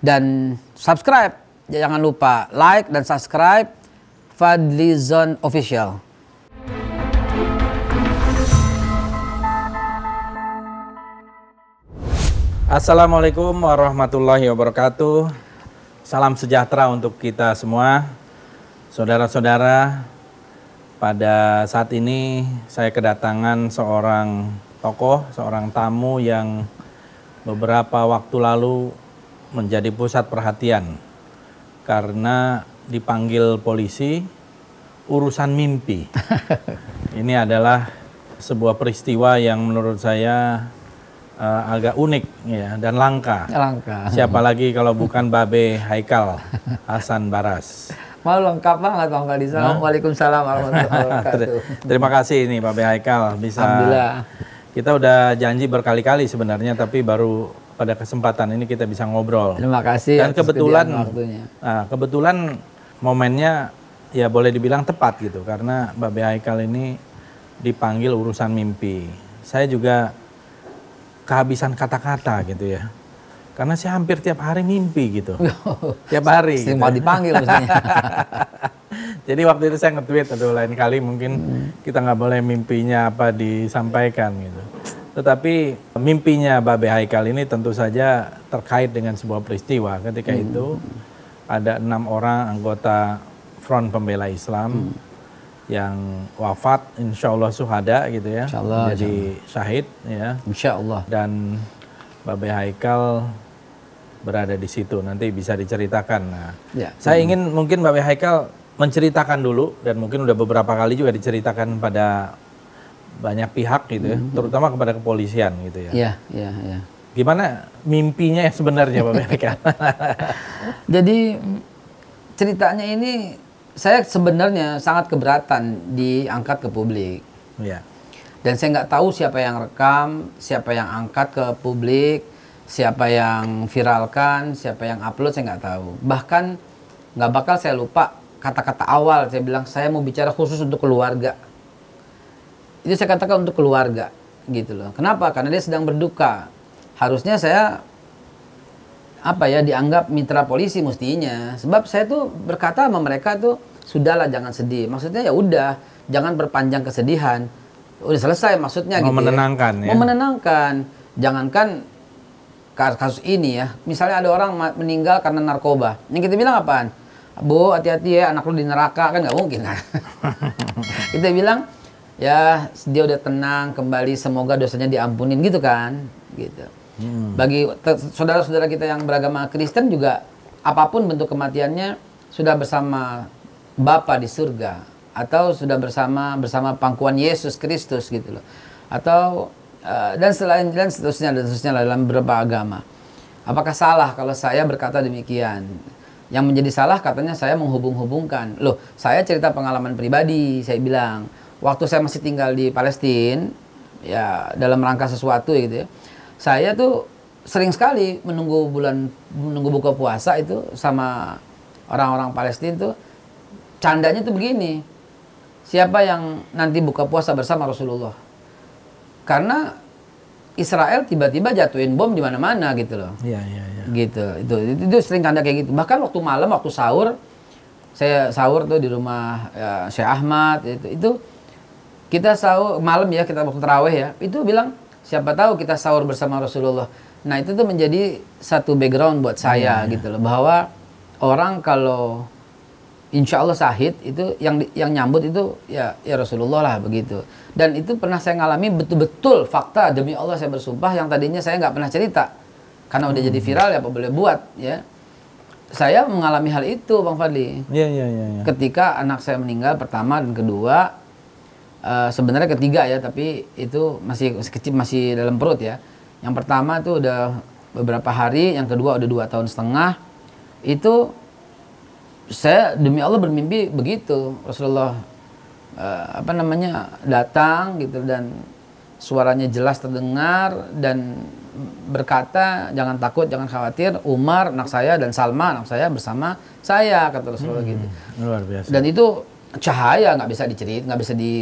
dan subscribe. Jangan lupa like dan subscribe Fadlizon Official. Assalamualaikum warahmatullahi wabarakatuh. Salam sejahtera untuk kita semua. Saudara-saudara, pada saat ini saya kedatangan seorang tokoh, seorang tamu yang beberapa waktu lalu menjadi pusat perhatian karena dipanggil polisi urusan mimpi. Ini adalah sebuah peristiwa yang menurut saya uh, agak unik ya dan langka. Langka. Siapa lagi kalau bukan Babe Haikal Hasan Baras. Mau lengkap banget Bang Fadli. Waalaikumsalam warahmatullahi wabarakatuh. Terima kasih nih Babe Haikal bisa. Alhamdulillah. Kita udah janji berkali-kali sebenarnya tapi baru pada kesempatan ini kita bisa ngobrol. Terima kasih. Dan kebetulan waktunya. Nah, kebetulan momennya ya boleh dibilang tepat gitu karena Babe Haikal ini dipanggil urusan mimpi. Saya juga kehabisan kata-kata gitu ya. Karena saya hampir tiap hari mimpi gitu. tiap hari. Sering gitu. dipanggil maksudnya. Jadi waktu itu saya nge-tweet atau lain kali mungkin hmm. kita nggak boleh mimpinya apa disampaikan gitu. Tetapi mimpinya Babe Haikal ini tentu saja terkait dengan sebuah peristiwa. Ketika hmm. itu ada enam orang anggota Front Pembela Islam hmm yang wafat insya Allah suhada gitu ya insya Allah, jadi insya syahid ya insya Allah dan Babe Haikal berada di situ nanti bisa diceritakan nah ya. saya hmm. ingin mungkin Babe Haikal menceritakan dulu dan mungkin udah beberapa kali juga diceritakan pada banyak pihak gitu ya hmm. terutama kepada kepolisian gitu ya iya iya iya gimana mimpinya yang sebenarnya Babe Haikal jadi ceritanya ini saya sebenarnya sangat keberatan diangkat ke publik. Ya. Dan saya nggak tahu siapa yang rekam, siapa yang angkat ke publik, siapa yang viralkan, siapa yang upload, saya nggak tahu. Bahkan nggak bakal saya lupa kata-kata awal saya bilang saya mau bicara khusus untuk keluarga. Itu saya katakan untuk keluarga, gitu loh. Kenapa? Karena dia sedang berduka. Harusnya saya apa ya dianggap mitra polisi mestinya. Sebab saya tuh berkata sama mereka tuh sudahlah jangan sedih. Maksudnya ya udah, jangan berpanjang kesedihan. Udah selesai maksudnya Mau gitu. menenangkan ya. Mau menenangkan. Jangankan kasus ini ya. Misalnya ada orang meninggal karena narkoba. Yang kita bilang apaan? Bu, hati-hati ya anak lu di neraka kan nggak mungkin kan. kita bilang ya dia udah tenang kembali semoga dosanya diampunin gitu kan gitu. Hmm. Bagi saudara-saudara kita yang beragama Kristen juga apa pun bentuk kematiannya sudah bersama Bapa di surga atau sudah bersama bersama pangkuan Yesus Kristus gitu loh. Atau uh, dan selain dan seterusnya dan seterusnya dalam beberapa agama. Apakah salah kalau saya berkata demikian? Yang menjadi salah katanya saya menghubung-hubungkan. Loh, saya cerita pengalaman pribadi, saya bilang, waktu saya masih tinggal di Palestina, ya dalam rangka sesuatu gitu ya. Saya tuh sering sekali menunggu bulan menunggu buka puasa itu sama orang-orang Palestina tuh candanya tuh begini. Siapa yang nanti buka puasa bersama Rasulullah? Karena Israel tiba-tiba jatuhin bom di mana-mana gitu loh. Iya, iya, iya. Gitu. Itu, itu itu sering canda kayak gitu. Bahkan waktu malam waktu sahur saya sahur tuh di rumah ya, Syekh Ahmad itu itu kita sahur malam ya kita waktu terawih ya. Itu bilang siapa tahu kita sahur bersama Rasulullah. Nah itu tuh menjadi satu background buat saya ya, gitu loh bahwa orang kalau insya Allah sahid itu yang yang nyambut itu ya ya Rasulullah lah begitu. Dan itu pernah saya ngalami betul-betul fakta demi Allah saya bersumpah yang tadinya saya nggak pernah cerita. Karena udah hmm. jadi viral ya apa boleh buat ya. Saya mengalami hal itu bang Fadli. Ya, ya, ya, ya. ketika anak saya meninggal pertama dan kedua uh, sebenarnya ketiga ya tapi itu masih kecil masih dalam perut ya. Yang pertama itu udah beberapa hari yang kedua udah dua tahun setengah. Itu saya demi Allah bermimpi begitu. Rasulullah uh, apa namanya datang gitu dan suaranya jelas terdengar dan berkata jangan takut jangan khawatir Umar anak saya dan Salma anak saya bersama saya kata Rasulullah hmm, gitu. luar biasa. Dan itu cahaya nggak bisa dicerit nggak bisa di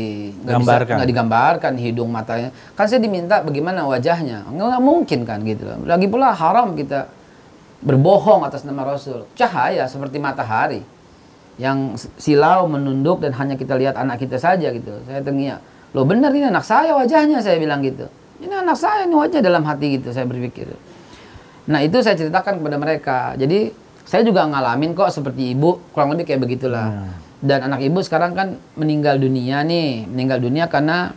nggak digambarkan hidung matanya kan saya diminta bagaimana wajahnya nggak mungkin kan gitu lagi pula haram kita berbohong atas nama Rasul. Cahaya seperti matahari yang silau menunduk dan hanya kita lihat anak kita saja gitu. Saya tengok, lo benar ini anak saya wajahnya saya bilang gitu. Ini anak saya ini wajah dalam hati gitu saya berpikir. Nah itu saya ceritakan kepada mereka. Jadi saya juga ngalamin kok seperti ibu kurang lebih kayak begitulah. Hmm. Dan anak ibu sekarang kan meninggal dunia nih, meninggal dunia karena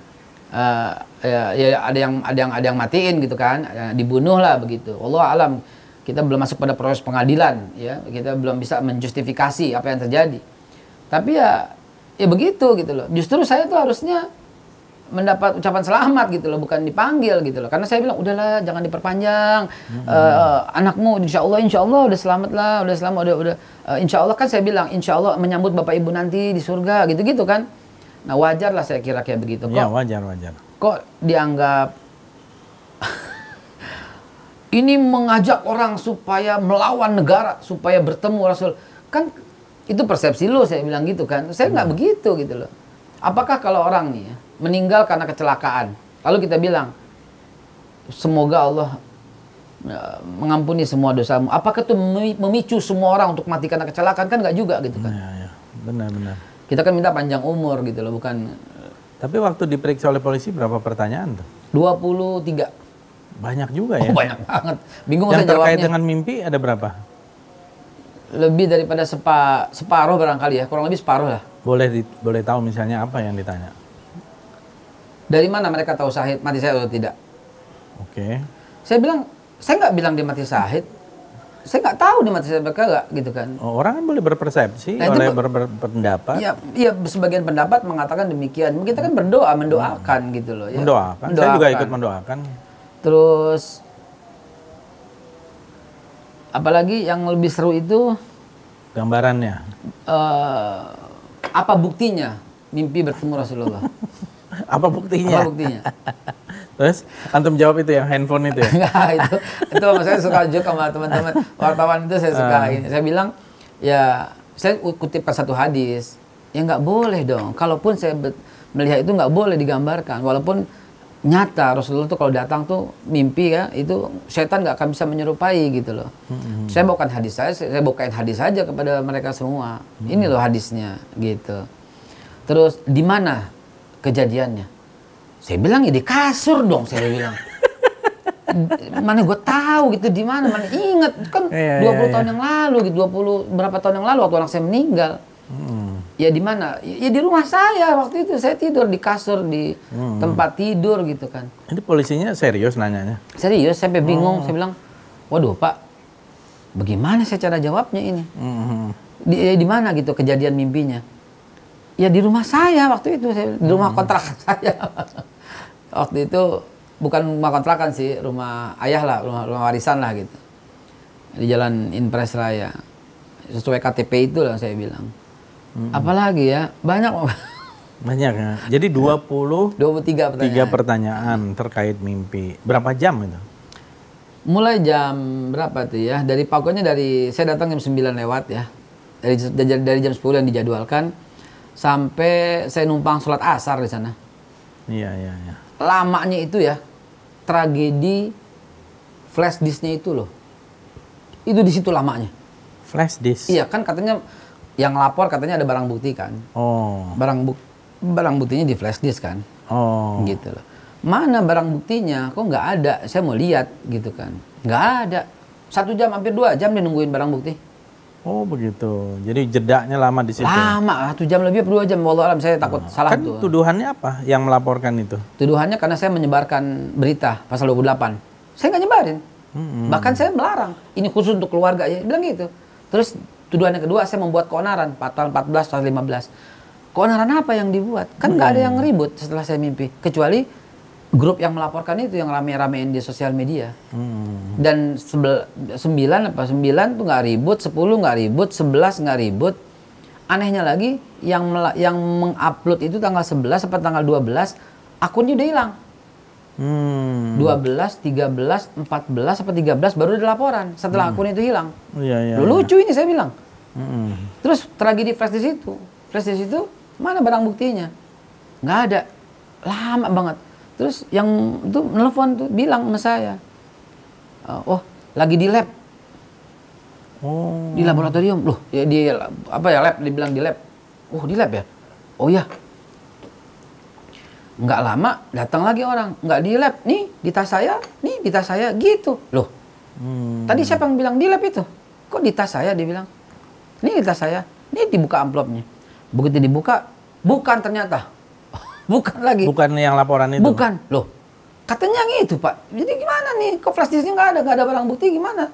uh, ya, ya ada yang ada yang ada yang matiin gitu kan, ya, dibunuh lah begitu. Allah alam. Kita belum masuk pada proses pengadilan ya. Kita belum bisa menjustifikasi apa yang terjadi. Tapi ya ya begitu gitu loh. Justru saya tuh harusnya mendapat ucapan selamat gitu loh bukan dipanggil gitu loh karena saya bilang udahlah jangan diperpanjang hmm. uh, anakmu insya Allah insya Allah udah selamat lah udah selamat udah udah uh, insya Allah kan saya bilang insya Allah menyambut bapak ibu nanti di surga gitu gitu kan nah wajar lah saya kira kayak begitu ya, kok ya wajar wajar kok dianggap ini mengajak orang supaya melawan negara, supaya bertemu Rasul. Kan itu persepsi lo saya bilang gitu kan. Saya nggak hmm. begitu gitu loh. Apakah kalau orang nih ya, meninggal karena kecelakaan, lalu kita bilang semoga Allah ya, mengampuni semua dosamu. Apakah itu memicu semua orang untuk mati karena kecelakaan kan nggak juga gitu kan? Ya, ya. Benar benar. Kita kan minta panjang umur gitu loh, bukan. Tapi waktu diperiksa oleh polisi berapa pertanyaan tuh? 23. Banyak juga ya. Oh, banyak banget. Bingung Yang saya jawabnya. terkait dengan mimpi ada berapa? Lebih daripada sepa, separuh barangkali ya, kurang lebih separuh lah. Boleh di, boleh tahu misalnya apa yang ditanya? Dari mana mereka tahu Sahid mati saya atau tidak? Oke. Okay. Saya bilang, saya nggak bilang dia mati Sahid. Saya nggak tahu dia mati Sahid mereka nggak gitu kan. Oh, orang kan boleh berpersepsi, nah, boleh ber, berpendapat. Iya, iya sebagian pendapat mengatakan demikian. Kita kan berdoa, mendoakan hmm. gitu loh. Ya. Mendoakan. mendoakan. Saya juga ikut mendoakan. Terus apalagi yang lebih seru itu gambarannya. Uh, apa buktinya mimpi bertemu Rasulullah? apa buktinya? Apa buktinya? Terus antum jawab itu yang handphone itu ya? Enggak, itu itu saya suka joke sama teman-teman wartawan itu saya suka uh. ini. Saya bilang ya saya kutipkan satu hadis. Ya nggak boleh dong. Kalaupun saya melihat itu nggak boleh digambarkan. Walaupun nyata Rasulullah tuh kalau datang tuh mimpi ya itu setan nggak akan bisa menyerupai gitu loh. Hmm. Saya bukan hadis saya, saya bukain hadis saja kepada mereka semua. Hmm. Ini loh hadisnya gitu. Terus di mana kejadiannya? Saya bilang ya di kasur dong saya bilang. mana gue tahu gitu di mana mana inget kan yeah, 20 yeah, tahun yeah. yang lalu gitu 20 berapa tahun yang lalu waktu anak saya meninggal Hmm. Ya di mana? Ya di rumah saya waktu itu saya tidur di kasur di hmm. tempat tidur gitu kan. Ini polisinya serius nanyanya? Serius, sampai bingung. Oh. Saya bilang, waduh pak, bagaimana saya cara jawabnya ini? Hmm. Di, ya, di mana gitu kejadian mimpinya? Ya di rumah saya waktu itu, saya, di rumah hmm. kontrakan saya. waktu itu bukan rumah kontrakan sih, rumah ayah lah, rumah, rumah warisan lah gitu. Di Jalan Impres Raya. Sesuai KTP itu lah saya bilang. Hmm. Apalagi ya, banyak banyak ya. Jadi 20 23 pertanyaan. 3 pertanyaan terkait mimpi. Berapa jam itu? Mulai jam berapa tuh ya? Dari pokoknya dari saya datang jam 9 lewat ya. Dari dari jam 10 yang dijadwalkan sampai saya numpang sholat asar di sana. Iya, iya, iya. Lamanya itu ya tragedi flash disknya itu loh. Itu di situ lamanya. Flash disk. Iya, kan katanya yang lapor katanya ada barang bukti kan. Oh. Barang buk barang buktinya di flash disk kan. Oh. Gitu loh. Mana barang buktinya? Kok nggak ada? Saya mau lihat gitu kan. Nggak ada. Satu jam hampir dua jam dia nungguin barang bukti. Oh begitu. Jadi jedaknya lama di situ. Lama, satu jam lebih dua jam. Wallah alam saya takut oh. salah kan tuh. tuduhannya apa yang melaporkan itu? Tuduhannya karena saya menyebarkan berita pasal 28. Saya nggak nyebarin. Hmm. Bahkan saya melarang. Ini khusus untuk keluarga ya. Bilang gitu. Terus Tuduhan yang kedua, saya membuat keonaran, pasal 14, pasal 15. Keonaran apa yang dibuat? Kan nggak hmm. ada yang ribut setelah saya mimpi. Kecuali grup yang melaporkan itu yang rame-ramein di sosial media. Hmm. Dan sebel, sembilan apa sembilan tuh nggak ribut, sepuluh nggak ribut, sebelas nggak ribut. Anehnya lagi yang yang mengupload itu tanggal 11 atau tanggal 12 akunnya udah hilang. Hmm. 12, 13, 14 apa 13 baru ada laporan setelah hmm. akun itu hilang. Iya, iya, Loh, lucu ini saya bilang. Hmm. Terus tragedi flash di situ. Flash di situ mana barang buktinya? Nggak ada. Lama banget. Terus yang itu nelfon tuh bilang sama saya. Uh, oh, lagi di lab. Oh. Di laboratorium. Loh, ya di apa ya lab dibilang di lab. Oh, di lab ya? Oh iya. Nggak lama datang lagi orang, nggak di lab. Nih, di tas saya, nih di tas saya gitu. Loh, Hmm. tadi siapa yang bilang di lab itu? Kok di tas saya dia bilang? Nih di tas saya. Nih dibuka amplopnya. Begitu dibuka, bukan ternyata. Bukan lagi. Bukan yang laporan itu. Bukan. Loh, katanya yang itu, Pak. Jadi gimana nih? Kok flash disknya nggak ada? Nggak ada barang bukti gimana?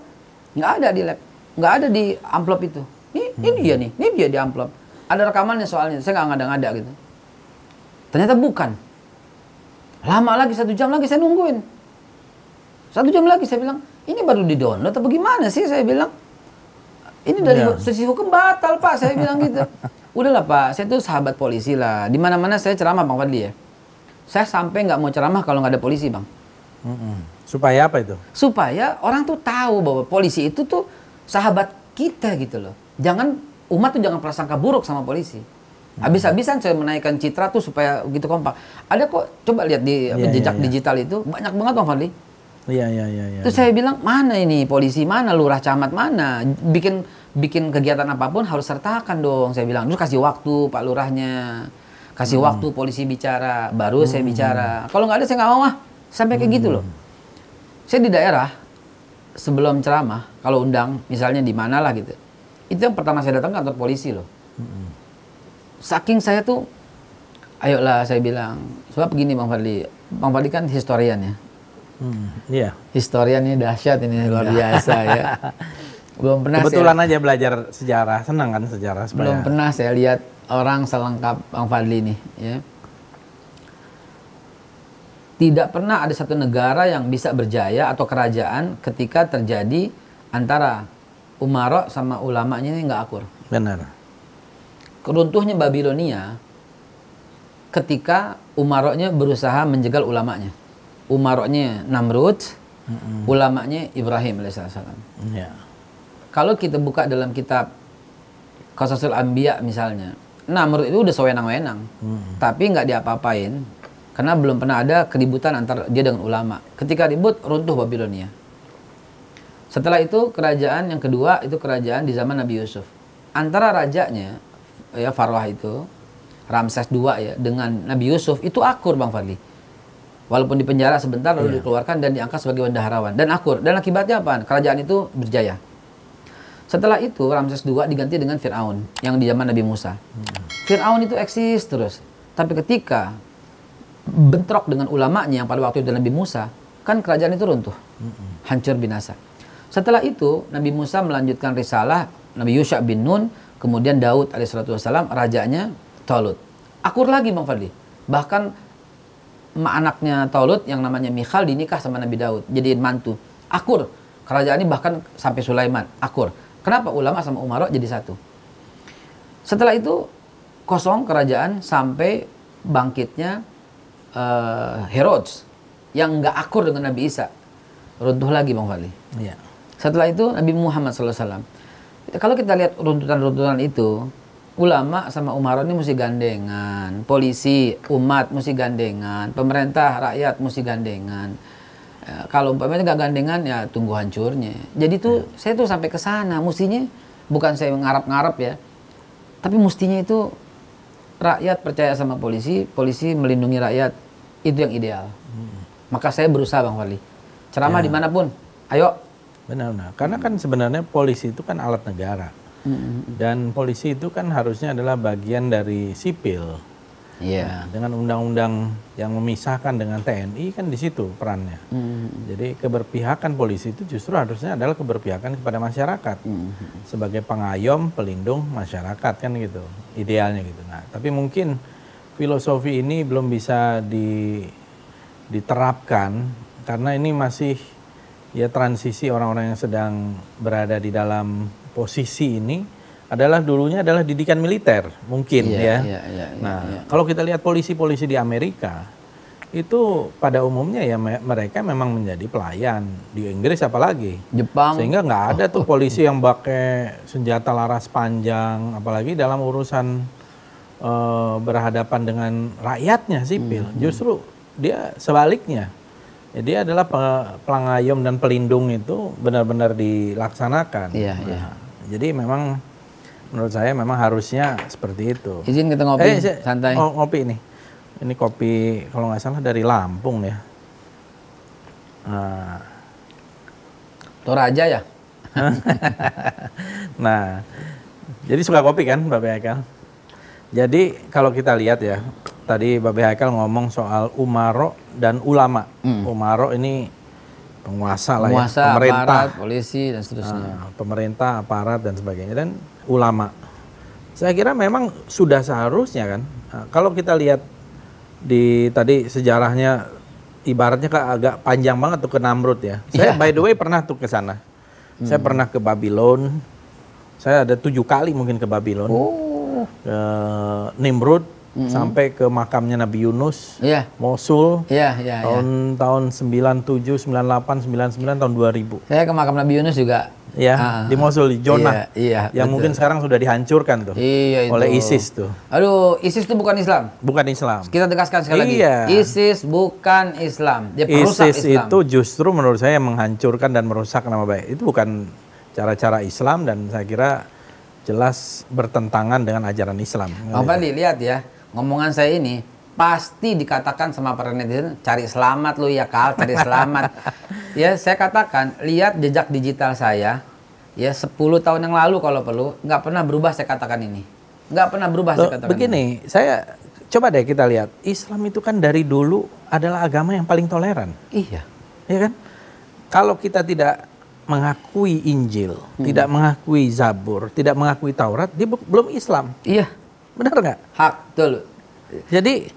Nggak ada di lab. Nggak ada di amplop itu. Ini, ini dia nih. Ini dia di amplop. Ada rekamannya soalnya. Saya nggak ngada-ngada gitu. Ternyata bukan. Lama lagi, satu jam lagi saya nungguin. Satu jam lagi saya bilang, ini baru di download atau bagaimana sih? Saya bilang, ini dari Iya. sisi hukum batal pak. Saya bilang gitu. Udahlah pak, saya tuh sahabat polisi lah. Di mana-mana saya ceramah bang Fadli ya. Saya sampai nggak mau ceramah kalau nggak ada polisi bang. Mm-mm. Supaya apa itu? Supaya orang tuh tahu bahwa polisi itu tuh sahabat kita gitu loh. Jangan umat tuh jangan prasangka buruk sama polisi. Habis-habisan saya menaikkan citra tuh supaya gitu kompak. Ada kok coba lihat di apa, Iya, jejak iya. digital itu banyak banget bang Fadli. Iya, iya, iya. iya. Terus saya bilang mana ini polisi mana lurah camat mana bikin bikin kegiatan apa pun harus sertakan dong saya bilang terus kasih waktu pak lurahnya kasih Hmm. waktu polisi bicara baru saya bicara kalau nggak ada saya nggak mau ah sampai kayak gitu loh Hmm. saya di daerah sebelum ceramah kalau undang misalnya di mana lah gitu itu yang pertama saya datang kantor polisi loh Hmm. saking saya tuh ayolah saya bilang sebab begini bang Fadli bang Fadli kan historian ya Hmm, Iya. historian ini dahsyat ini luar biasa ya. Belum pernah Kebetulan saya, aja belajar sejarah, senang kan sejarah belum supaya. pernah saya lihat orang selengkap Bang Fadli nih ya. Tidak pernah ada satu negara yang bisa berjaya atau kerajaan ketika terjadi antara Umarok sama ulamanya ini nggak akur. Benar. Keruntuhnya Babilonia ketika Umaroknya berusaha menjegal ulamanya. Umaroknya Namrud, ulamanya Ibrahim alaihissalam. Iya. Kalau kita buka dalam kitab Qasasul Anbiya misalnya, Namrud itu udah sewenang-wenang, tapi nggak diapa-apain karena belum pernah ada keributan antara dia dengan ulama. Ketika ribut, runtuh Babilonia. Setelah itu kerajaan yang kedua itu kerajaan di zaman Nabi Yusuf. Antara rajanya ya Farwah itu Ramses II ya dengan Nabi Yusuf itu akur Bang Fadli. Walaupun di penjara sebentar lalu dikeluarkan dan diangkat sebagai bendaharawan dan akur. Dan akibatnya apa? Kerajaan itu berjaya. Setelah itu Ramses II diganti dengan Firaun yang di zaman Nabi Musa. Firaun itu eksis terus. Tapi ketika bentrok dengan ulamanya yang pada waktu itu Nabi Musa, kan kerajaan itu runtuh. Hancur binasa. Setelah itu Nabi Musa melanjutkan risalah Nabi Yusha bin Nun, kemudian Daud alaihissalam rajanya Talut. Akur lagi Bang Fadli. Bahkan anaknya Talut yang namanya Michal dinikah sama Nabi Daud, jadiin mantu. Akur. Kerajaan ini bahkan sampai Sulaiman, akur. Kenapa ulama sama umarok jadi satu? Setelah itu kosong kerajaan sampai bangkitnya eh, Herodes yang nggak akur dengan Nabi Isa. Runtuh lagi Bang Fadli. Iya. Setelah itu Nabi Muhammad SAW. Kalau kita lihat runtutan-runtutan itu, ulama sama umarok ini mesti gandengan, polisi, umat mesti gandengan, pemerintah, rakyat mesti gandengan. Eh, kalau umpamanya nggak gandengan ya tunggu hancurnya. Jadi tuh saya tuh sampai ke sana, mestinya bukan saya ngarap-ngarap ya, tapi mestinya itu rakyat percaya sama polisi, polisi melindungi rakyat itu yang ideal. Maka saya berusaha bang Fadli, ceramah di mana pun, ayo Benar-benar. Karena kan sebenarnya polisi itu kan alat negara. Dan polisi itu kan harusnya adalah bagian dari sipil. Iya. Nah, dengan undang-undang yang memisahkan dengan TNI kan di situ perannya. Jadi keberpihakan polisi itu justru harusnya adalah keberpihakan kepada masyarakat sebagai pengayom, pelindung masyarakat kan gitu, idealnya gitu. Nah, tapi mungkin filosofi ini belum bisa di, diterapkan karena ini masih ya transisi orang-orang yang sedang berada di dalam posisi ini adalah dulunya adalah didikan militer mungkin Iya, ya. iya, iya, iya, nah, kalau kita lihat polisi-polisi di Amerika itu pada umumnya ya me- mereka memang menjadi pelayan di Inggris apalagi. Jepang. Sehingga nggak ada tuh polisi yang pakai senjata laras panjang, apalagi dalam urusan eh, berhadapan dengan rakyatnya sipil. Justru dia sebaliknya, Jadi adalah pe- pelangayum dan pelindung itu benar-benar dilaksanakan. Iya, iya. Nah, Jadi memang menurut saya memang harusnya seperti itu. Izin kita ngopi Eh, saya- santai. Oh, ngopi ini. Ini kopi kalau nggak salah dari Lampung ya. Nah, Toraja ya? nah, jadi suka kopi kan Bapak Haikal? Jadi kalau kita lihat ya, tadi Bapak Haikal ngomong soal umaro dan ulama. Umaro ini penguasa lah ya, pemerintah, aparat, polisi dan seterusnya. Nah, pemerintah, aparat dan sebagainya dan ulama. Saya kira memang sudah seharusnya kan. Nah, kalau kita lihat di tadi sejarahnya ibaratnya kan agak panjang banget tuh ke Namrud ya. Saya Iya. by the way pernah tuh ke sana. Saya pernah ke Babylon. Saya ada tujuh kali mungkin ke Babylon. Oh, Ke Nimrud sampai ke makamnya Nabi Yunus, iya, Mosul iya, iya. iya. tahun tahun 97, 98, 99 tahun 2000. Saya ke makam Nabi Yunus juga. Ya, Ah, di Mosul di Jonah. Iya, iya, yang mungkin sekarang sudah dihancurkan tuh Iya itu. oleh ISIS tuh. Aduh, ISIS itu bukan Islam. Bukan Islam. Kita tegaskan sekali Iya. lagi. ISIS bukan Islam. Dia perusak ISIS Islam. itu justru menurut saya menghancurkan dan merusak nama baik. Itu bukan cara-cara Islam dan saya kira jelas bertentangan dengan ajaran Islam. Bang Fadli, lihat ya. Ngomongan saya ini pasti dikatakan sama para netizen cari selamat lu ya kal cari selamat ya saya katakan lihat jejak digital saya ya 10 tahun yang lalu kalau perlu nggak pernah berubah saya katakan ini nggak pernah berubah Loh, saya katakan begini, saya coba deh kita lihat. Islam itu kan dari dulu adalah agama yang paling toleran. ini. iya Ya kan? Kalau kita tidak mengakui Injil, tidak mengakui Zabur, tidak mengakui Taurat, dia belum Islam. iya Benar nggak? hak betul Jadi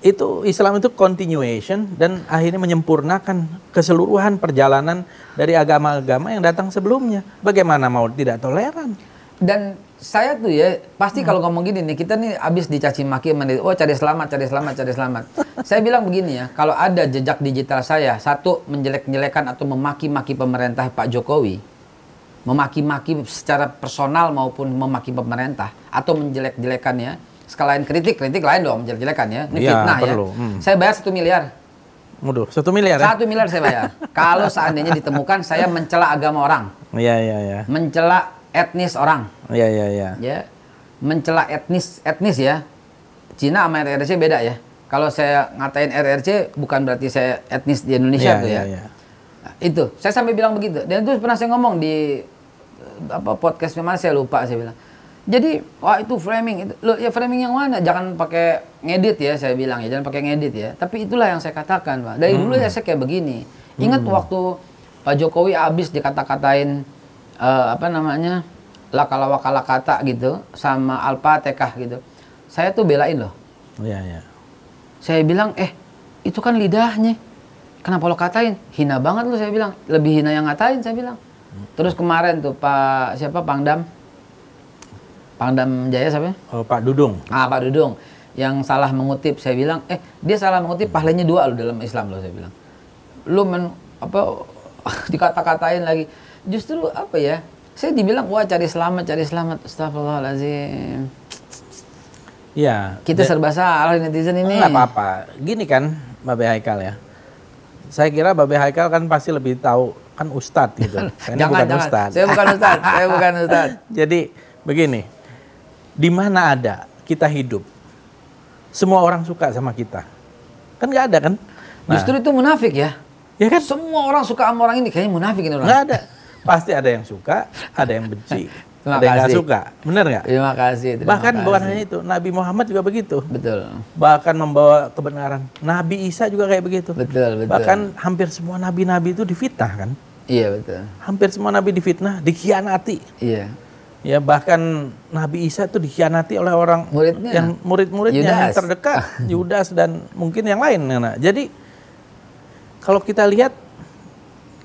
itu Islam itu continuation dan akhirnya menyempurnakan keseluruhan perjalanan dari agama-agama yang datang sebelumnya. Bagaimana mau tidak toleran? dan saya tuh ya pasti kalau ngomong gini nih kita nih abis dicaci maki netizen, oh cari selamat cari selamat cari selamat saya bilang begini ya kalau ada jejak digital saya satu menjelek-jelekan atau memaki-maki pemerintah Pak Jokowi memaki-maki secara personal maupun memaki pemerintah atau menjelek-jelekannya sekalian kritik kritik lain dong menjelek-jelekan ya. Ini Iya, fitnah perlu. ya Hmm. saya bayar satu miliar. Waduh, satu miliar ya? satu miliar saya bayar. Kalau seandainya ditemukan saya mencela agama orang. Iya, iya, iya. mencela etnis orang. Iya, iya, iya. ya. Mencela etnis etnis ya. Cina sama RRC beda ya. Kalau saya ngatain RRC bukan berarti saya etnis di Indonesia Iya, tuh ya. iya. Nah, itu. Saya sampai bilang begitu. Dan itu pernah saya ngomong di apa podcast mana saya lupa saya bilang. Jadi wah itu framing itu lo ya framing yang mana? Jangan pakai ngedit ya saya bilang ya jangan pakai ngedit ya. Tapi itulah yang saya katakan pak. Dari dulu ya saya kayak begini. Ingat waktu Pak Jokowi habis dikata-katain eh, apa namanya lakala wakala kata gitu sama Al-Fatihah gitu. Saya tuh belain loh. Iya, iya. saya bilang eh itu kan lidahnya. Kenapa lo katain? Hina banget lo saya bilang. Lebih hina yang ngatain saya bilang terus kemarin tuh Pak siapa Pangdam Pangdam Jaya siapa? Oh, Pak Dudung. ah Pak Dudung yang salah mengutip saya bilang eh dia salah mengutip pahalanya dua lo dalam Islam lo saya bilang lu men apa dikata-katain lagi justru apa ya saya dibilang wah cari selamat cari selamat astagfirullahaladzim Iya. kita serba salah netizen ini Nggak apa-apa. Gini kan, Babe Haikal ya. Saya kira Babe Haikal kan pasti lebih tahu kan ustadz gitu. Saya jangan bukan jangan ustadz. saya bukan ustadz saya bukan ustadz Jadi begini, di mana ada kita hidup, semua orang suka sama kita. Kan nggak ada kan? Nah, Justru itu munafik ya. ya kan Semua orang suka sama orang ini, kayaknya munafik ini orang. nggak ada. Pasti ada yang suka, ada yang benci, Terima ada yang nggak kasih. suka. Benar nggak? Terima kasih. terima Bahkan bukan kasih. hanya itu, Nabi Muhammad juga begitu. Betul. Bahkan membawa kebenaran. Nabi Isa juga kayak begitu. Betul, betul. Bahkan hampir semua nabi-nabi itu difitnah kan? Iya, betul. Hampir semua nabi difitnah, dikhianati. Iya. Ya bahkan Nabi Isa itu dikhianati oleh orang Muridnya. yang murid-muridnya yang terdekat, Yudas dan mungkin yang lain. Nah, jadi kalau kita lihat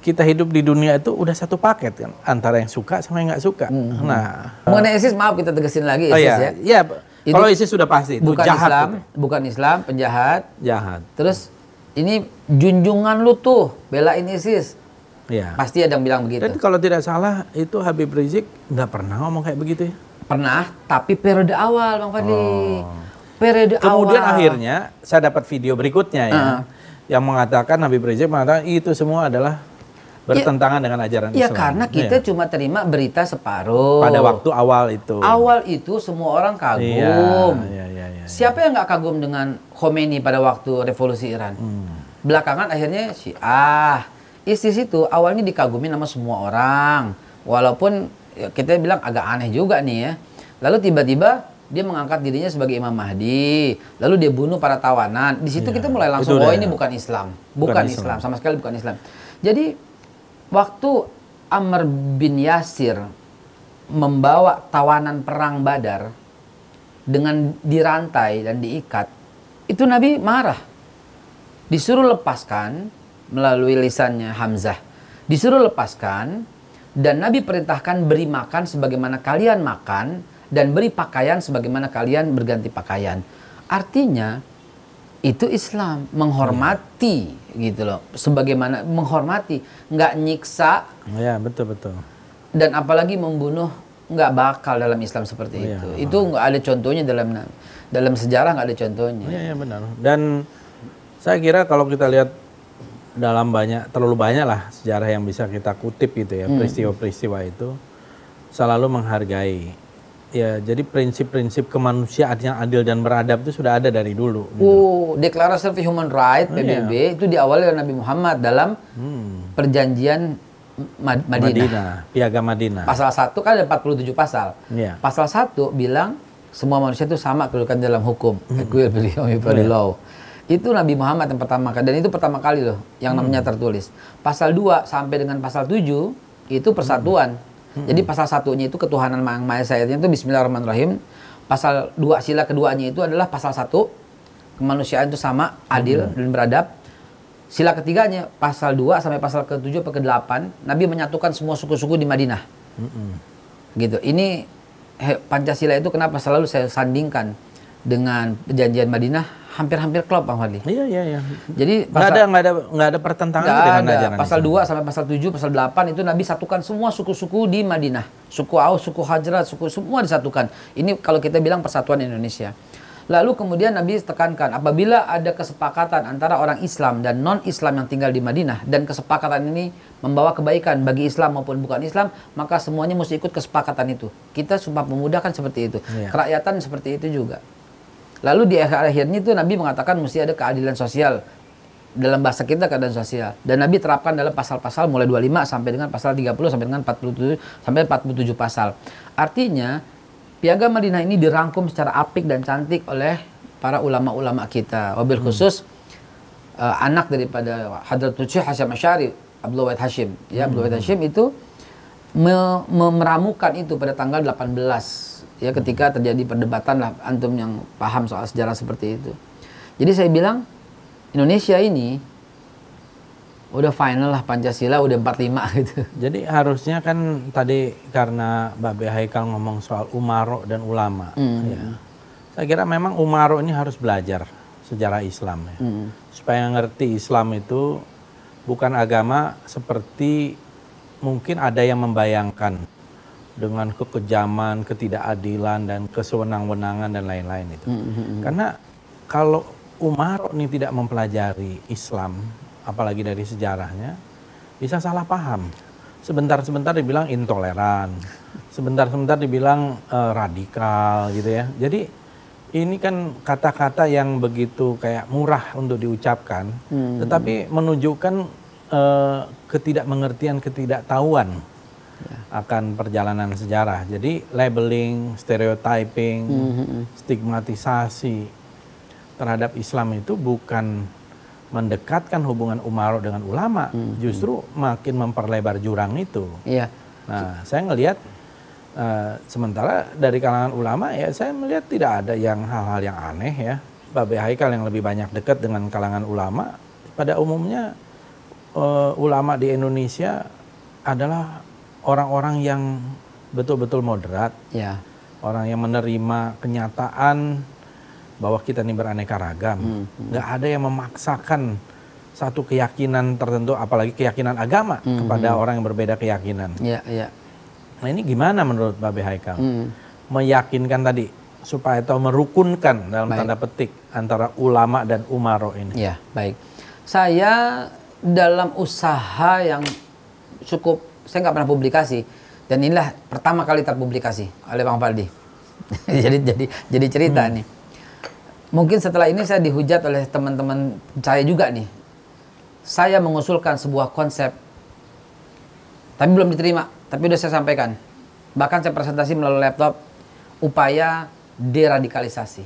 kita hidup di dunia itu udah satu paket kan antara yang suka sama yang nggak suka. Nah, Mengenai ISIS, maaf kita tegasin lagi oh ISIS iya, ya. iya. Kalau ISIS sudah pasti itu Bukan jahat. Islam, itu. bukan Islam, penjahat. Jahat. Terus ini junjungan lu tuh belain ISIS. Iya. Pasti ada yang bilang begitu. Dan kalau tidak salah itu Habib Rizik nggak pernah ngomong kayak begitu ya. Pernah, tapi periode awal, Bang Fadli. Oh. Periode Kemudian awal. akhirnya saya dapat video berikutnya ya. Ah. yang mengatakan Habib Rizik mengatakan itu semua adalah bertentangan dengan ajaran Ya Islam. karena kita Iya. cuma terima berita separuh. pada waktu awal itu. awal itu semua orang Iya, kagum. iya, iya, iya. Siapa yang nggak kagum dengan Khomeini pada waktu revolusi Iran? Hmm. Belakangan akhirnya Syiah. Isis itu awalnya dikagumi sama semua orang. Walaupun ya, kita bilang agak aneh juga nih ya. Lalu tiba-tiba dia mengangkat dirinya sebagai Imam Mahdi. Lalu dia bunuh para tawanan. Di situ Iya, kita mulai langsung, oh ini bukan Islam. Bukan Bukan, Islam. Islam. sama sekali bukan Islam. Jadi waktu Amr bin Yasir membawa tawanan perang Badar dengan dirantai dan diikat, itu Nabi marah. Disuruh lepaskan melalui lisannya Hamzah. Disuruh lepaskan dan Nabi perintahkan beri makan sebagaimana kalian makan dan beri pakaian sebagaimana kalian berganti pakaian. Artinya itu Islam menghormati gitu loh. Sebagaimana menghormati, nggak nyiksa Ya, betul betul. dan apalagi membunuh nggak bakal dalam Islam seperti Iya. itu. Itu nggak ada contohnya dalam dalam sejarah nggak ada contohnya. Iya, iya benar. Dan saya kira kalau kita lihat dalam banyak terlalu banyak lah sejarah yang bisa kita kutip gitu ya peristiwa-peristiwa itu selalu menghargai ya jadi prinsip-prinsip kemanusiaan yang adil dan beradab itu sudah ada dari dulu. gitu. Oh, Deklarasi of Human Rights Oh, iya. PBB itu diawali oleh Nabi Muhammad dalam Hmm. perjanjian Ma- Madinah. Madinah, Piagam Madinah. Pasal 1 kan ada 47 pasal. Iya. Pasal 1 bilang semua manusia itu sama kedudukan dalam hukum. Hmm. Equal Iya. before law. Itu Nabi Muhammad yang pertama kali dan itu pertama kali loh yang Hmm. namanya tertulis. Pasal 2 sampai dengan pasal 7 itu persatuan. Hmm. Jadi pasal satunya itu ketuhanan Yang Maha Esa itu Bismillahirrahmanirrahim. Pasal 2 sila keduanya itu adalah pasal 1 kemanusiaan itu sama, adil Hmm. dan beradab. Sila ketiganya pasal 2 sampai pasal ke-7 sampai ke-8 Nabi menyatukan semua suku-suku di Madinah. Gitu. Ini he- Pancasila itu kenapa selalu saya sandingkan dengan perjanjian Madinah hampir-hampir klop Bang Fadli. Iya iya iya. Jadi Nggak ada nggak ada nggak ada pertentangan Nggak dengan ada. ajaran Pasal Islam. 2 sampai pasal 7, pasal 8 itu Nabi satukan semua suku-suku di Madinah. Suku Aus, suku Hajrat, suku semua disatukan. Ini kalau kita bilang persatuan Indonesia. Lalu kemudian Nabi tekankan apabila ada kesepakatan antara orang Islam dan non-Islam yang tinggal di Madinah dan kesepakatan ini membawa kebaikan bagi Islam maupun bukan Islam, maka semuanya mesti ikut kesepakatan itu. Kita Sumpah Pemuda kan seperti itu. Iya. Kerakyatan seperti itu juga. Lalu di akhir-akhirnya itu Nabi mengatakan mesti ada keadilan sosial. Dalam bahasa kita keadilan sosial. Dan Nabi terapkan dalam pasal-pasal mulai 25 sampai dengan pasal 30 sampai dengan 47 sampai 47 pasal. Artinya Piagam Madinah ini dirangkum secara apik dan cantik oleh para ulama-ulama kita. Wabil khusus eh, anak daripada Hadratul Syekh Hasyim Asyari, Abdul Wahid Hashim. Ya, Abdul Wahid Hashim itu me- me- meramukan itu pada tanggal 18 ya ketika terjadi perdebatan lah antum yang paham soal sejarah seperti itu. Jadi saya bilang Indonesia ini udah final lah Pancasila udah 45 gitu. Jadi harusnya kan tadi karena Mbak B. Haikal ngomong soal umaro dan ulama. ya. Saya kira memang umaro ini harus belajar sejarah Islam ya. Supaya ngerti Islam itu bukan agama seperti mungkin ada yang membayangkan dengan kekejaman, ketidakadilan dan kesewenang-wenangan dan lain-lain itu. Karena kalau umaro ini tidak mempelajari Islam, apalagi dari sejarahnya, bisa salah paham. Sebentar-sebentar dibilang intoleran, sebentar-sebentar dibilang eh, radikal gitu ya. Jadi ini kan kata-kata yang begitu kayak murah untuk diucapkan, tetapi menunjukkan eh, ketidakmengertian, ketidaktahuan akan perjalanan sejarah. Jadi labeling, stereotyping, stigmatisasi terhadap Islam itu bukan mendekatkan hubungan umaro dengan ulama, justru makin memperlebar jurang itu. Iya. Nah, saya ngelihat eh, sementara dari kalangan ulama ya saya melihat tidak ada yang hal-hal yang aneh ya. Babe Haikal yang lebih banyak dekat dengan kalangan ulama, pada umumnya eh, ulama di Indonesia adalah orang-orang yang betul-betul moderat, Ya. orang yang menerima kenyataan bahwa kita ini beraneka ragam. Nggak ada yang memaksakan satu keyakinan tertentu, apalagi keyakinan agama kepada orang yang berbeda keyakinan. Iya, iya. Nah ini gimana menurut Babe Haikal? Hmm. Meyakinkan tadi supaya atau merukunkan dalam Baik. tanda petik antara ulama dan umaro ini. Ya, baik. Saya dalam usaha yang cukup, saya nggak pernah publikasi. Dan inilah pertama kali terpublikasi oleh Bang Faldi. jadi jadi jadi cerita nih. Mungkin setelah ini saya dihujat oleh teman-teman saya juga nih. Saya mengusulkan sebuah konsep, tapi belum diterima. Tapi udah saya sampaikan. Bahkan saya presentasi melalui laptop upaya deradikalisasi.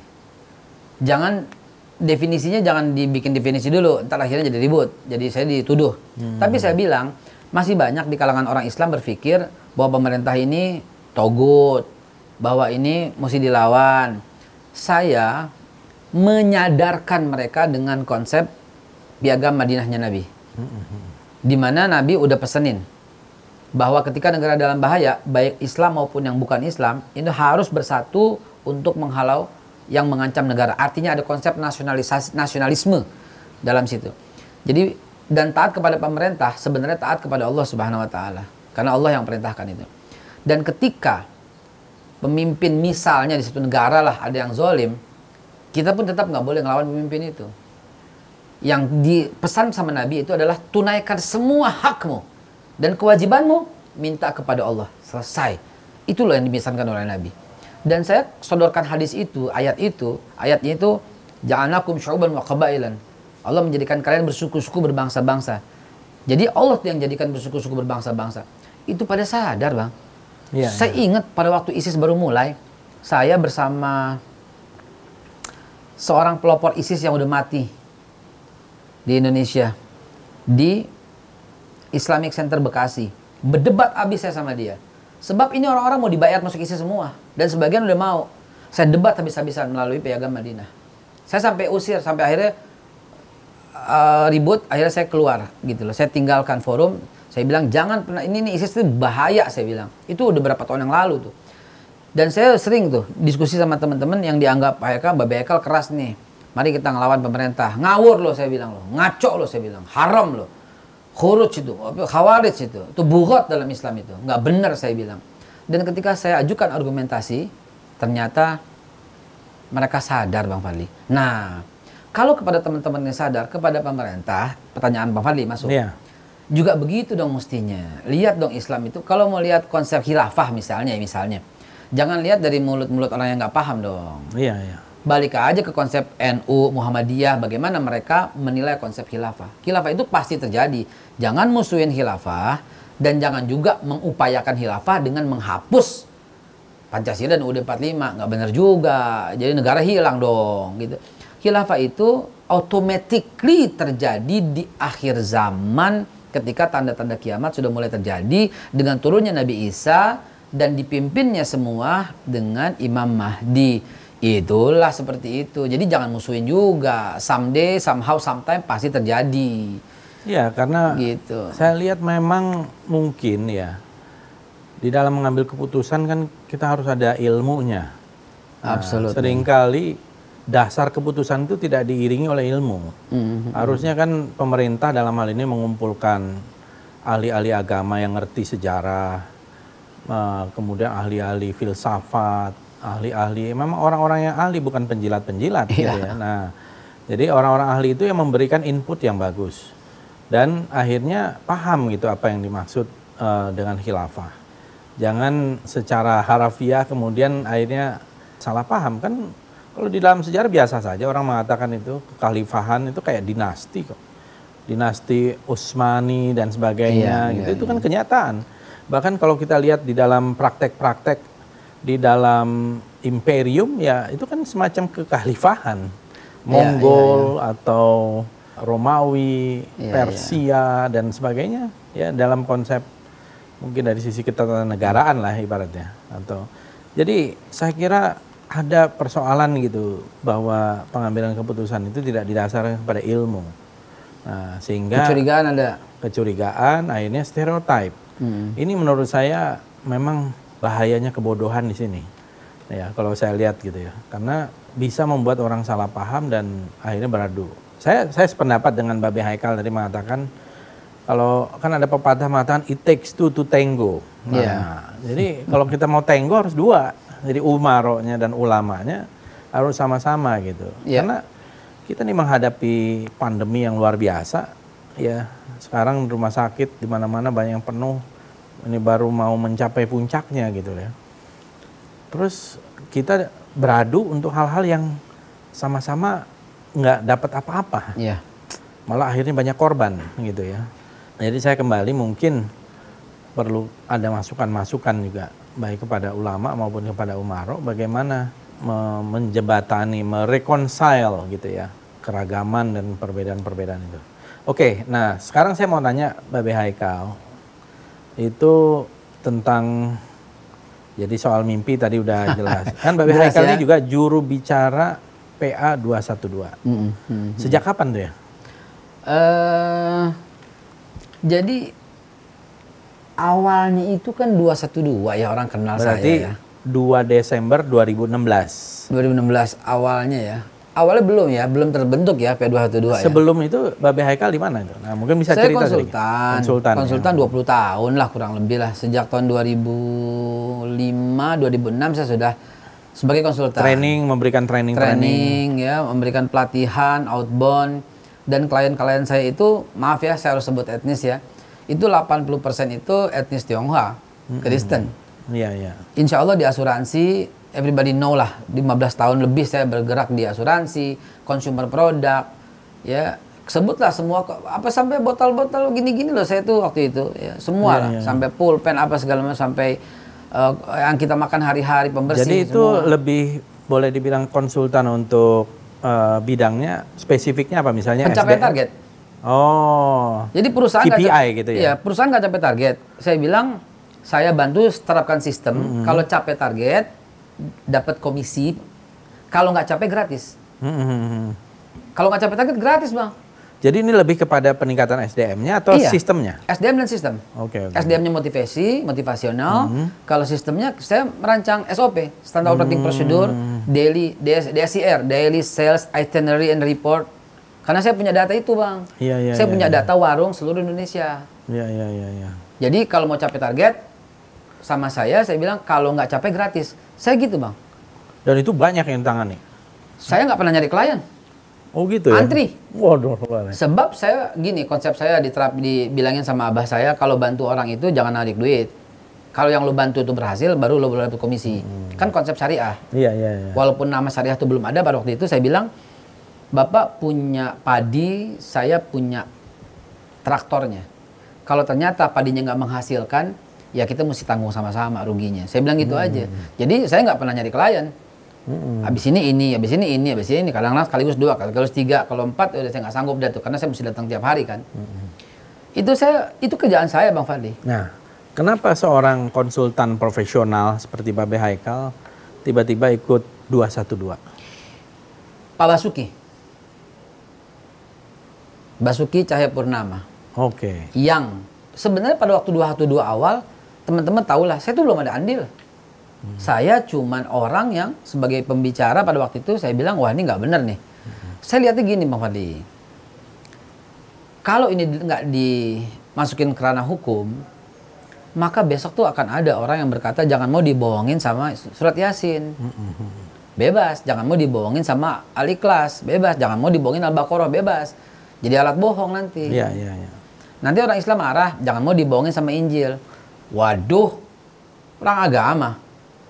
Jangan definisinya jangan dibikin definisi dulu, ntar akhirnya jadi ribut. Jadi saya dituduh. Tapi saya bilang masih banyak di kalangan orang Islam berpikir bahwa pemerintah ini togut, bahwa ini mesti dilawan. Saya menyadarkan mereka dengan konsep piagam Madinahnya Nabi. Di mana Nabi udah pesenin bahwa ketika negara dalam bahaya, baik Islam maupun yang bukan Islam, itu harus bersatu untuk menghalau yang mengancam negara. Artinya ada konsep nasionalisasi nasionalisme dalam situ. Jadi dan taat kepada pemerintah sebenarnya taat kepada Allah Subhanahu wa taala. Karena Allah yang perintahkan itu. Dan ketika pemimpin misalnya di satu negara lah ada yang zolim, kita pun tetap nggak boleh ngelawan pemimpin itu. Yang dipesan sama Nabi itu adalah tunaikan semua hakmu dan kewajibanmu minta kepada Allah. Selesai. Itulah yang dimisalkan oleh Nabi. Dan saya sodorkan hadis itu, ayat itu, ayatnya itu ja'alnakum syu'uban wa qabailan. Allah menjadikan kalian bersuku-suku berbangsa-bangsa. Jadi Allah yang jadikan bersuku-suku berbangsa-bangsa. Itu pada sadar, Bang. Iya, saya ingat pada waktu ISIS baru mulai, saya bersama seorang pelopor ISIS yang udah mati di Indonesia di Islamic Center Bekasi. Berdebat abis saya sama dia. Sebab ini orang-orang mau dibayar masuk ISIS semua dan sebagian udah mau. Saya debat habis-habisan melalui piagam Madinah. Saya sampai usir sampai akhirnya uh, ribut, akhirnya saya keluar gitu loh. Saya tinggalkan forum. Saya bilang jangan pernah ini nih ISIS itu bahaya saya bilang. Itu udah berapa tahun yang lalu tuh. Dan saya sering tuh diskusi sama teman-teman yang dianggap Pak Eka, Bapak Eka keras nih. Mari kita ngelawan pemerintah. Ngawur loh saya bilang loh. Ngaco loh saya bilang. Haram loh. Khuruj itu. Khawarij itu. Itu bugot dalam Islam itu. Nggak benar saya bilang. Dan ketika saya ajukan argumentasi, ternyata mereka sadar Bang Fadli. Nah, kalau kepada teman-teman yang sadar, kepada pemerintah, pertanyaan Bang Fadli masuk. Iya. Juga begitu dong mestinya. Lihat dong Islam itu, kalau mau lihat konsep khilafah misalnya, misalnya. Jangan lihat dari mulut-mulut orang yang nggak paham dong. Iya, iya. Balik aja ke konsep NU, Muhammadiyah, bagaimana mereka menilai konsep khilafah. Khilafah itu pasti terjadi. Jangan musuhin khilafah, dan jangan juga mengupayakan khilafah dengan menghapus Pancasila dan UUD 45. Nggak benar juga. Jadi negara hilang dong. gitu. Khilafah itu automatically terjadi di akhir zaman ketika tanda-tanda kiamat sudah mulai terjadi dengan turunnya Nabi Isa dan dipimpinnya semua dengan Imam Mahdi. Itulah seperti itu. Jadi jangan musuhin juga. Someday, somehow, sometime pasti terjadi. Iya, karena Gitu. saya lihat memang mungkin ya di dalam mengambil keputusan kan kita harus ada ilmunya. Nah, Absolutely. Seringkali dasar keputusan itu tidak diiringi oleh ilmu. Mhm. Harusnya kan pemerintah dalam hal ini mengumpulkan ahli-ahli agama yang ngerti sejarah, eh, kemudian ahli-ahli filsafat, ahli-ahli memang orang-orang yang ahli bukan penjilat-penjilat gitu Iya. ya. Nah, jadi orang-orang ahli itu yang memberikan input yang bagus dan akhirnya paham gitu apa yang dimaksud eh, dengan khilafah. Jangan secara harafiah kemudian akhirnya salah paham kan kalau di dalam sejarah biasa saja orang mengatakan itu kekhalifahan itu kayak dinasti kok. Dinasti Utsmani dan sebagainya Iya, gitu. iya, itu kan kenyataan. Bahkan kalau kita lihat di dalam praktek-praktek di dalam imperium ya itu kan semacam kekhalifahan. Iya, Mongol atau Romawi, Iya, Persia dan sebagainya ya dalam konsep mungkin dari sisi ketatanegaraan lah ibaratnya atau jadi saya kira ada persoalan gitu bahwa pengambilan keputusan itu tidak didasarkan kepada ilmu. Nah, sehingga Kecurigaan ada. kecurigaan akhirnya stereotip Hmm. ini menurut saya memang bahayanya kebodohan di sini. Ya kalau saya lihat gitu ya. Karena bisa membuat orang salah paham dan akhirnya beradu. Saya saya sependapat dengan Babe Haikal tadi mengatakan kalau kan ada pepatah mengatakan it takes two to tango. Nah, Iya. jadi kalau kita mau tango harus dua jadi umaronya dan ulamanya harus sama-sama gitu. Iya. karena kita nih menghadapi pandemi yang luar biasa ya. Sekarang rumah sakit di mana-mana banyak yang penuh. Ini baru mau mencapai puncaknya gitu ya. Terus kita beradu untuk hal-hal yang sama-sama nggak dapat apa-apa. Iya. malah akhirnya banyak korban gitu ya. Jadi saya kembali mungkin perlu ada masukan-masukan juga baik kepada ulama maupun kepada umaro bagaimana me- menjembatani, mereconcile gitu ya keragaman dan perbedaan-perbedaan itu. Oke, nah sekarang saya mau tanya Babe Haikal itu tentang jadi soal mimpi tadi udah jelas. Kan Babe Haikal ya. ini juga juru bicara PA 212. Mm-mm, mm. Sejak kapan tuh ya? Eh, jadi awalnya itu kan 212 ya orang kenal Berarti saya ya. 2 Desember 2016. 2016 awalnya ya. Awalnya belum ya, belum terbentuk ya P212 ya. Sebelum itu Babe Haikal di mana itu? Nah, mungkin bisa saya cerita sedikit. konsultan, Konsultan. ya. konsultan 20 tahun lah kurang lebih lah. Sejak tahun 2005, 2006 saya sudah sebagai konsultan. Training, memberikan training training ya, memberikan pelatihan outbound dan klien-klien saya itu maaf ya saya harus sebut etnis ya. Itu 80% itu etnis Tionghoa, Kristen. Iya, iya. Insya Allah di asuransi everybody know lah 15 tahun lebih saya bergerak di asuransi, consumer product ya sebutlah semua kok- apa sampai botol-botol gini-gini loh saya tuh waktu itu ya semua Iya, lah iya. sampai pulpen apa segala macam sampai eh, yang kita makan hari-hari pembersih Jadi itu semua. lebih boleh dibilang konsultan untuk eh, bidangnya spesifiknya apa misalnya pencapaian SDM? target. Oh. Jadi perusahaan KPI cap- gitu ya? Iya, perusahaan nggak capai target. Saya bilang saya bantu terapkan sistem. Mm-hmm. Kalau capai target dapat komisi. Kalau nggak capai gratis. Hmm, hmm, hmm. Kalau nggak capai target gratis bang. Jadi ini lebih kepada peningkatan SDM-nya atau Iya. sistemnya? SDM dan sistem. Oke, oke. SDM-nya motivasi, motivasional. Mm-hmm. Kalau sistemnya saya merancang SOP, Standard Operating Procedure, daily DS, DSIR, Daily Sales Itinerary and Report. Karena saya punya data itu bang. Iya, iya, saya iya, punya iya. data warung seluruh Indonesia. Iya, iya, iya, iya. Jadi kalau mau capai target sama saya, saya bilang kalau nggak capai gratis. Saya gitu bang. Dan itu banyak yang tangani. Saya nggak pernah nyari klien. Oh gitu ya? Antri. Waduh. Sebab saya gini, konsep saya diterap dibilangin sama abah saya kalau bantu orang itu jangan narik duit. Kalau yang lo bantu itu berhasil, baru lo boleh dapat komisi. Kan konsep syariah. Iya, iya, iya. Walaupun nama syariah itu belum ada pada waktu itu saya bilang, Bapak punya padi, saya punya traktornya. Kalau ternyata padinya nggak menghasilkan, ya kita mesti tanggung sama-sama ruginya. Saya bilang gitu aja. Jadi saya nggak pernah nyari klien. Habis ini ini, habis ini ini, habis ini kadang-kadang sekaligus dua, sekaligus tiga, kalau empat udah saya nggak sanggup dah tuh karena saya mesti datang tiap hari kan. Itu saya itu kerjaan saya Bang Fadli. Nah, kenapa seorang konsultan profesional seperti Babe Haikal tiba-tiba ikut 212? Pak Basuki. Basuki Cahaya Purnama. Oke. yang sebenarnya pada waktu 212 awal teman-teman tahulah saya tuh belum ada andil. Saya cuman orang yang sebagai pembicara pada waktu itu saya bilang wah ini nggak benar nih. Saya lihatnya gini Bang Fadli. Kalau ini nggak dimasukin ke ranah hukum, maka besok tuh akan ada orang yang berkata jangan mau dibohongin sama surat yasin. Bebas, jangan mau dibohongin sama al-ikhlas, bebas, jangan mau dibohongin al-baqarah, bebas. Jadi alat bohong nanti. Iya, iya, iya. Nanti orang Islam marah, jangan mau dibohongin sama Injil. Waduh, perang agama.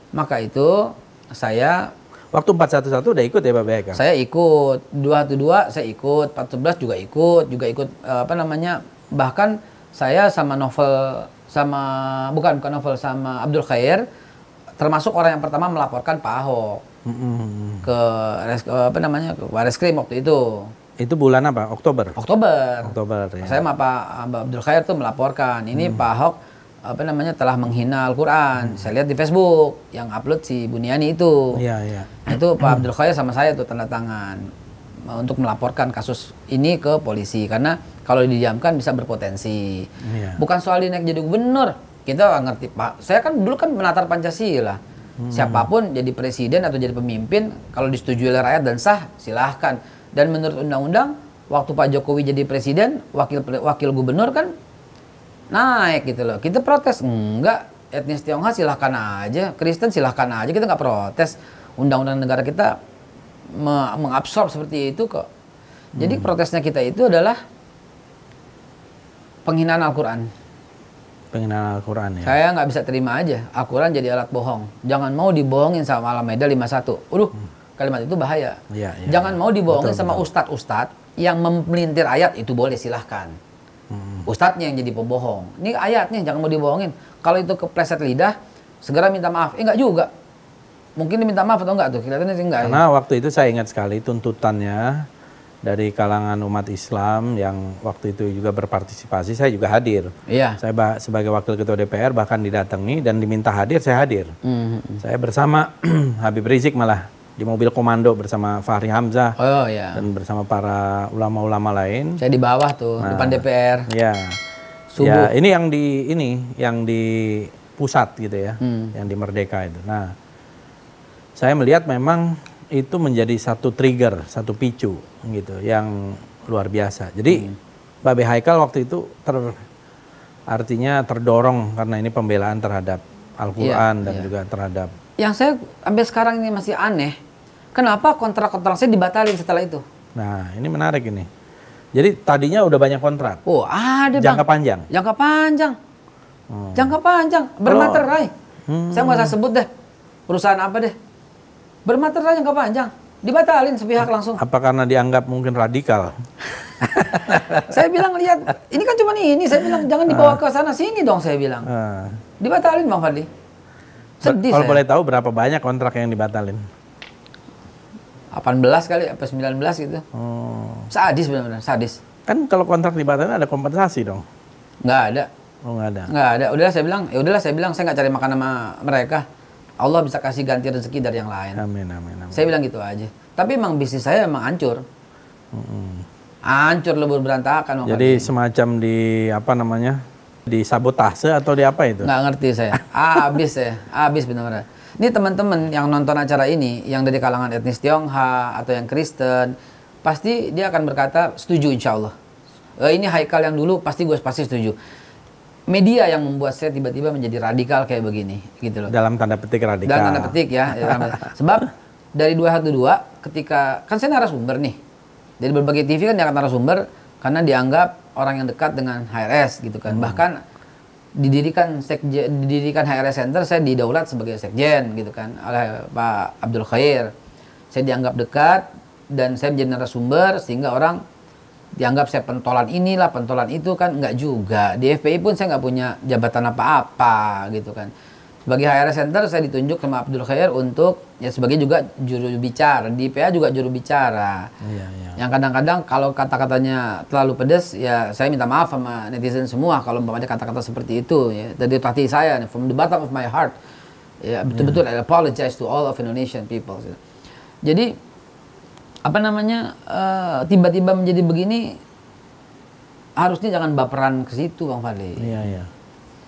Maka itu saya Waktu 411 udah ikut ya Babe Haikal? saya ikut 212 saya ikut 14 juga ikut juga ikut eh, apa namanya bahkan saya sama novel sama bukan bukan novel sama Abdul Khair termasuk orang yang pertama melaporkan Pak Ahok ke res- ke apa namanya ke Baris Krim waktu itu Itu bulan apa? Oktober? Oktober Oktober ya. Saya sama Pak Mbak Abdul Khair tuh melaporkan ini Pak Ahok apa namanya telah menghina Al-Quran. Saya lihat di Facebook yang upload si Buniani itu. Iya, iya. Itu Pak Abdul Khair sama saya tuh tanda tangan uh, untuk melaporkan kasus ini ke polisi karena kalau didiamkan bisa berpotensi. Iya. Bukan soal dinaik jadi gubernur. Kita ngerti Pak. Saya kan dulu kan menatar Pancasila. Siapa pun jadi presiden atau jadi pemimpin kalau disetujui oleh rakyat dan sah silahkan. Dan menurut undang-undang waktu Pak Jokowi jadi presiden, wakil wakil gubernur kan naik gitu loh. Kita protes enggak etnis Tionghoa silahkan aja, Kristen silahkan aja, kita nggak protes. Undang-undang negara kita me- mengabsorb seperti itu kok. Jadi protesnya kita itu adalah penghinaan Al-Quran. Penghinaan Al-Quran ya. Saya nggak bisa terima aja Al-Quran jadi alat bohong. Jangan mau dibohongin sama Al-Maidah 51. Udah, kalimat itu bahaya. Iya, iya, Jangan iya. mau dibohongin Betul, sama ustadz-ustadz yang memelintir ayat itu boleh silahkan. Hmm. Ustadznya yang jadi pembohong. Ini ayatnya jangan mau dibohongin. Kalau itu kepleset lidah, segera minta maaf. Eh enggak juga. Mungkin diminta maaf atau enggak tuh? Kelihatannya sih enggak. ya. Karena waktu itu saya ingat sekali tuntutannya dari kalangan umat Islam yang waktu itu juga berpartisipasi, saya juga hadir. Iya. Saya ba- sebagai wakil ketua DPR bahkan didatangi dan diminta hadir, saya hadir. Hmm. Saya bersama Habib Rizik malah di mobil komando bersama Fahri Hamzah Oh ya. dan bersama para ulama-ulama lain. Saya di bawah tuh, Nah. depan DPR. Ya. Subuh. Ya, ini yang di ini yang di pusat gitu ya, Hmm. yang di Merdeka itu. Nah, saya melihat memang itu menjadi satu trigger, satu picu gitu yang luar biasa. Jadi Hmm. Babe Haikal waktu itu ter artinya terdorong karena ini pembelaan terhadap Al-Qur'an Iya, dan iya. juga terhadap Yang saya sampai sekarang ini masih aneh. Kenapa kontrak-kontrak saya dibatalin setelah itu? Nah, ini menarik ini. Jadi tadinya udah banyak kontrak. Oh, ada Jangka bang. panjang. Jangka panjang. Hmm. Jangka panjang. Bermaterai. Hmm. Saya nggak usah sebut deh. Perusahaan apa deh. Bermaterai jangka panjang. Dibatalin sepihak langsung. Apa karena dianggap mungkin radikal? saya bilang lihat, ini kan cuma ini. Saya bilang jangan dibawa ke sana sini dong. Saya bilang. Ah. Dibatalin bang Fadli. Sedih Kalau saya. boleh tahu berapa banyak kontrak yang dibatalin? 18 kali apa 19 gitu. Oh. Sadis benar-benar, sadis. Kan kalau kontrak dibatalin ada kompensasi dong. Nggak ada. Oh nggak ada. Nggak ada. Udahlah saya bilang, ya udahlah saya bilang saya nggak cari makan sama mereka. Allah bisa kasih ganti rezeki dari yang lain. Amin amin amin. Saya bilang gitu aja. Tapi emang bisnis saya emang hancur. Hancur lebur berantakan. Jadi semacam di apa namanya? Di sabotase atau di apa itu? Nggak ngerti saya. Abis ya, abis benar-benar. Ini teman-teman yang nonton acara ini, yang dari kalangan etnis Tionghoa atau yang Kristen, pasti dia akan berkata setuju insya Allah. Eh, ini Haikal yang dulu pasti gue pasti setuju. Media yang membuat saya tiba-tiba menjadi radikal kayak begini, gitu loh. Dalam tanda petik radikal. Dan tanda petik ya. Sebab dari 212 ketika kan saya narasumber nih. Dari berbagai TV kan dia akan narasumber karena dianggap orang yang dekat dengan HRS gitu kan. Bahkan didirikan sekjen didirikan HRS Center saya didaulat sebagai sekjen gitu kan oleh Pak Abdul Khair. Saya dianggap dekat dan saya menjadi narasumber sehingga orang dianggap saya pentolan inilah pentolan itu kan nggak juga di FPI pun saya nggak punya jabatan apa-apa gitu kan sebagai HRS Center saya ditunjuk sama Abdul Khair untuk ya sebagai juga juru bicara. Di PA juga juru bicara. Iya iya. yang kadang-kadang kalau kata-katanya terlalu pedas ya saya minta maaf sama netizen semua kalau umpamanya kata-kata seperti itu ya. Dari hati saya from the bottom of my heart. Ya betul-betul I apologize to all of Indonesian people jadi apa namanya eh, tiba-tiba menjadi begini harusnya jangan baperan ke situ bang Fadli. Iya iya.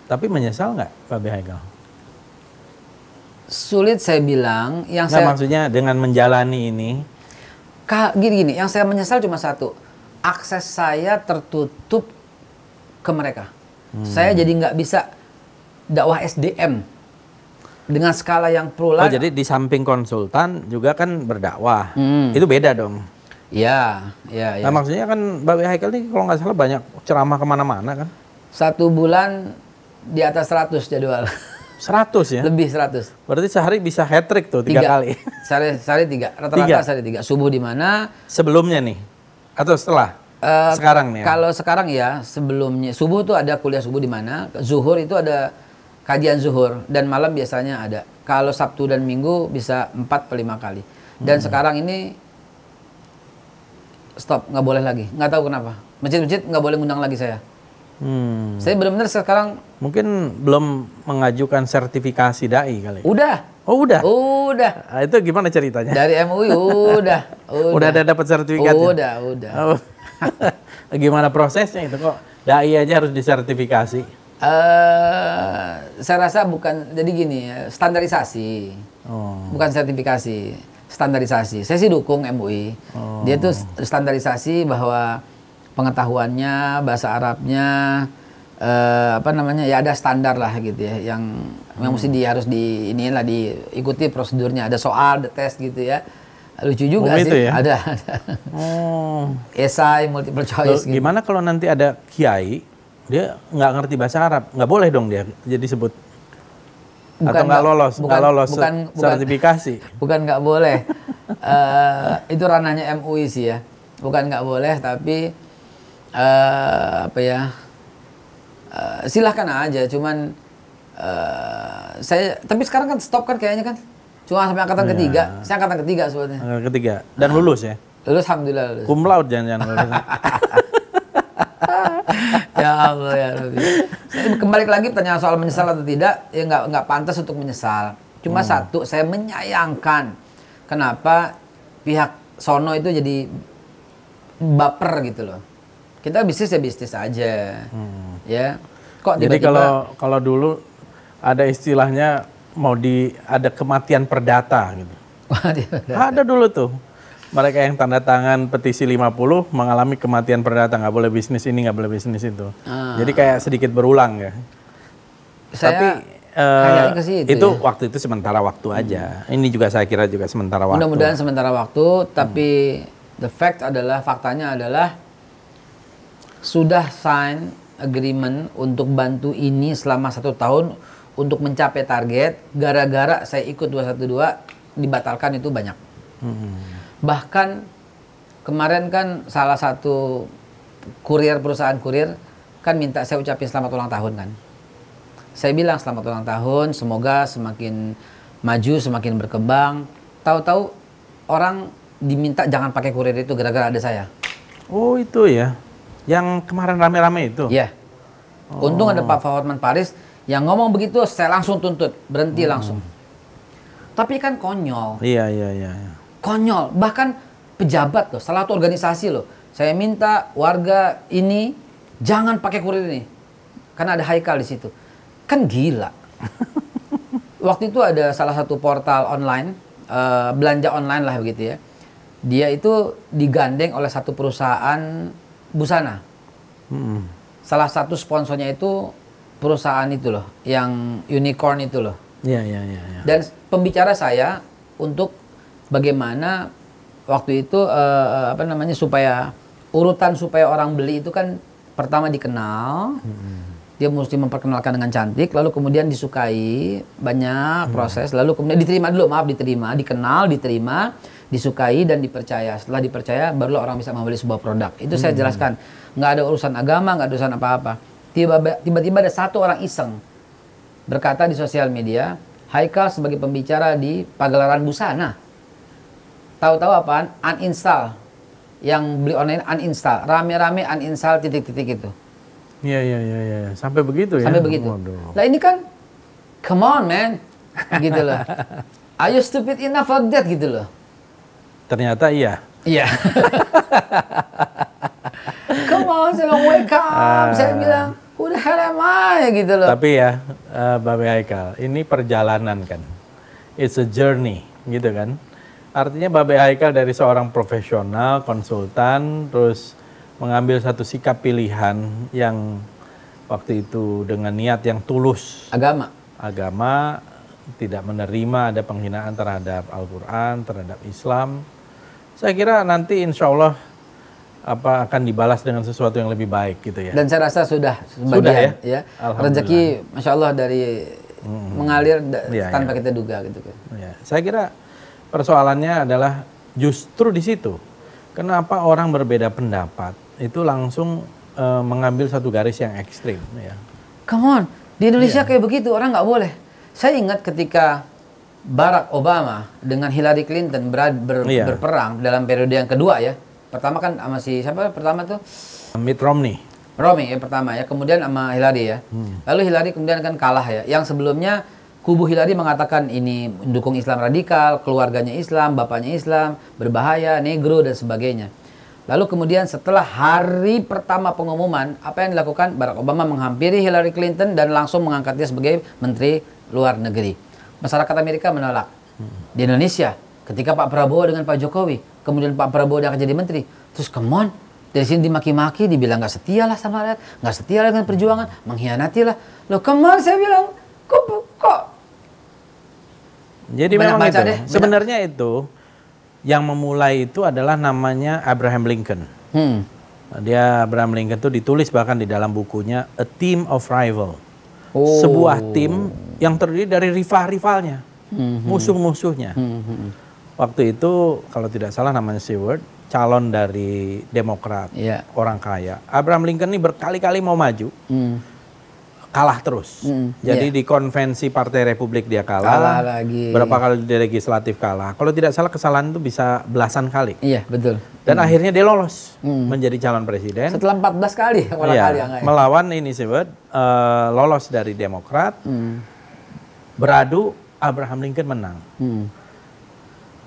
Tapi menyesal nggak Pak Haikal? Sulit saya bilang yang Nggak saya maksudnya dengan menjalani ini. Gini-gini, yang saya menyesal cuma satu, akses saya tertutup ke mereka. Hmm. Saya jadi nggak bisa dakwah SDM dengan skala yang plural. Oh jadi di samping konsultan juga kan berdakwah. Hmm. Itu beda dong. ya, ya, ya. Nah maksudnya kan Babe Haikal ini kalau nggak salah banyak ceramah ke mana-mana kan? Satu bulan di atas 100 jadwal, 100 ya? lebih 100. Berarti sehari bisa hat trick tuh tiga, kali. Sehari, sehari tiga, rata-rata sehari tiga. Subuh di mana? Sebelumnya nih atau setelah? Eh, Sekarang nih. ya? Kalau sekarang ya sebelumnya subuh tuh ada kuliah subuh di mana, zuhur itu ada kajian zuhur dan malam biasanya ada. Kalau Sabtu dan Minggu bisa 4 per 5 kali. Dan sekarang ini stop, nggak boleh lagi. Nggak tahu kenapa. Masjid-masjid nggak boleh ngundang lagi saya. Hmm. Saya benar-benar sekarang Mungkin belum mengajukan sertifikasi dai kali. udah, Oh udah. udah Ah, itu gimana ceritanya? dari MUI udah, udah, Udah ada dapat sertifikatnya? udah, udah. Oh. gimana prosesnya itu kok dai aja harus disertifikasi? eh saya rasa bukan jadi gini ya, standarisasi. Oh. Bukan sertifikasi, standarisasi. Saya sih dukung MUI. Dia tuh standarisasi bahwa pengetahuannya, bahasa Arabnya, eh, apa namanya ya ada standar lah gitu ya, yang yang mesti di harus di ini lah diikuti prosedurnya. Ada soal, ada tes gitu ya. Lucu juga Oh, sih. itu ya? Ada, ada. Oh. Esai, multiple choice gitu. gimana kalau nanti ada kiai dia nggak ngerti bahasa Arab, nggak boleh dong dia jadi sebut Bukan atau nggak lolos, nggak lolos bukan- sertifikasi. Bukan nggak boleh. Eh, itu ranahnya MUI sih ya. Bukan nggak boleh, tapi eh, apa ya? eh, silahkan aja. Cuman eh, saya, tapi sekarang kan stop kan kayaknya kan. Cuma sampai angkatan Iya. ketiga. Saya angkatan ketiga sebetulnya. Angkat ketiga dan lulus ya. Lulus alhamdulillah lulus. Cum laude jangan-jangan lulus. ya Allah ya Rabbi. Saya kembali lagi pertanyaan soal menyesal atau tidak, ya nggak nggak pantas untuk menyesal. Cuma satu, saya menyayangkan kenapa pihak sono itu jadi baper gitu loh. Kita bisnis ya bisnis aja, ya. Kok Jadi tiba-tiba kalau kalau dulu ada istilahnya mau di ada kematian perdata gitu. Ada dulu tuh. Mereka yang tanda tangan petisi 50 mengalami kematian perdata, nggak boleh bisnis ini, nggak boleh bisnis itu. Ah. Jadi kayak sedikit berulang ya. saya Tapi eh, ke situ itu ya. waktu itu sementara waktu aja. Ini juga saya kira juga sementara waktu. Mudah-mudahan sementara waktu, tapi the fact adalah faktanya adalah sudah sign agreement untuk bantu ini selama satu tahun untuk mencapai target. Gara-gara saya ikut 212 dibatalkan itu banyak. Hmm. Bahkan kemarin kan salah satu kurir perusahaan kurir kan minta saya ucapin selamat ulang tahun kan. Saya bilang selamat ulang tahun, semoga semakin maju, semakin berkembang. Tahu-tahu orang diminta jangan pakai kurir itu gara-gara ada saya. Oh itu ya, yang kemarin rame-rame itu. Iya. Untung ada Pak Hotman Paris yang ngomong begitu, saya langsung tuntut, berhenti langsung. Tapi kan konyol. Iya iya iya. iya. konyol bahkan pejabat loh salah satu organisasi loh saya minta warga ini jangan pakai kurir ini karena ada Haikal di situ kan gila waktu itu ada salah satu portal online eh, belanja online lah begitu ya dia itu digandeng oleh satu perusahaan busana Hmm. salah satu sponsornya itu perusahaan itu loh yang unicorn itu loh Iya iya iya. iya. dan pembicara saya untuk bagaimana waktu itu eh, apa namanya supaya urutan supaya orang beli itu kan pertama dikenal, dia mesti memperkenalkan dengan cantik, lalu kemudian disukai banyak proses, lalu kemudian diterima dulu maaf diterima, dikenal, diterima, disukai dan dipercaya. Setelah dipercaya barulah orang bisa membeli sebuah produk. Itu saya jelaskan, nggak ada urusan agama, nggak ada urusan apa-apa. Tiba- Tiba-tiba ada satu orang iseng berkata di sosial media, Haikal sebagai pembicara di pagelaran busana. Tahu-tahu apaan? Uninstall. Yang beli online uninstall. Rame-rame uninstall titik-titik itu. Iya iya iya iya. Sampai begitu ya. Sampai begitu. Waduh. Lah ini kan, come on man. gitu loh. Are you stupid enough for that gitu loh. Ternyata iya. Iya. come on, saya bilang wake up. Saya bilang, who the hell am I? Gitu loh. Tapi ya, eh, Babe Haikal, ini perjalanan kan. It's a journey, gitu kan. Artinya Babe Haikal dari seorang profesional, konsultan, terus mengambil satu sikap pilihan yang waktu itu dengan niat yang tulus. Agama. Agama tidak menerima ada penghinaan terhadap Al-Quran, terhadap Islam. Saya kira nanti insya Allah apa akan dibalas dengan sesuatu yang lebih baik gitu ya. Dan saya rasa sudah Sudah sebagian ya? ya. Alhamdulillah. Rezeki Masya Allah dari mengalir da- Iya, tanpa iya. kita duga gitu kan. Ya, saya kira persoalannya adalah justru di situ. Kenapa orang berbeda pendapat itu langsung eh, mengambil satu garis yang ekstrim ya. Come on, di Indonesia Iya. kayak begitu orang nggak boleh. Saya ingat ketika Barack Obama dengan Hillary Clinton berad- ber- Iya. berperang dalam periode yang kedua ya. Pertama kan sama si siapa? Pertama tuh Mitt Romney. Romney ya pertama ya, kemudian sama Hillary ya. Hmm. Lalu Hillary kemudian kan kalah ya. Yang sebelumnya kubu Hillary mengatakan ini mendukung Islam radikal, keluarganya Islam, bapaknya Islam, berbahaya, negro dan sebagainya. Lalu kemudian setelah hari pertama pengumuman, apa yang dilakukan? Barack Obama menghampiri Hillary Clinton dan langsung mengangkatnya sebagai menteri luar negeri. Masyarakat Amerika menolak. Di Indonesia, ketika Pak Prabowo dengan Pak Jokowi, kemudian Pak Prabowo dia akan jadi menteri, terus come on, dari sini dimaki-maki, dibilang nggak setia lah sama rakyat, nggak setia lah dengan perjuangan, mengkhianati lah. Loh come on, saya bilang, kok, kok Jadi Banyak memang itu. deh, banyak. Sebenarnya itu Yang memulai itu adalah namanya Abraham Lincoln. Hmm. Dia Abraham Lincoln itu ditulis bahkan di dalam bukunya A Team of Rival. Oh. Sebuah tim yang terdiri dari rival-rivalnya, Hmm. musuh-musuhnya. Hmm. Waktu itu kalau tidak salah namanya Seward, calon dari Demokrat, Iya. orang kaya. Abraham Lincoln ini berkali-kali mau maju, Hmm. kalah terus. Hmm, Jadi di konvensi Partai Republik dia kalah. Kalah lagi. Berapa kali di legislatif kalah. Kalau tidak salah kesalahan itu bisa belasan kali. Iya, betul. Dan akhirnya dia lolos Hmm. menjadi calon presiden. Setelah 14 kali, Iya, kali ya nggak ya? melawan ini Seward, eh, lolos dari Demokrat, Hmm. beradu Abraham Lincoln menang. Hmm.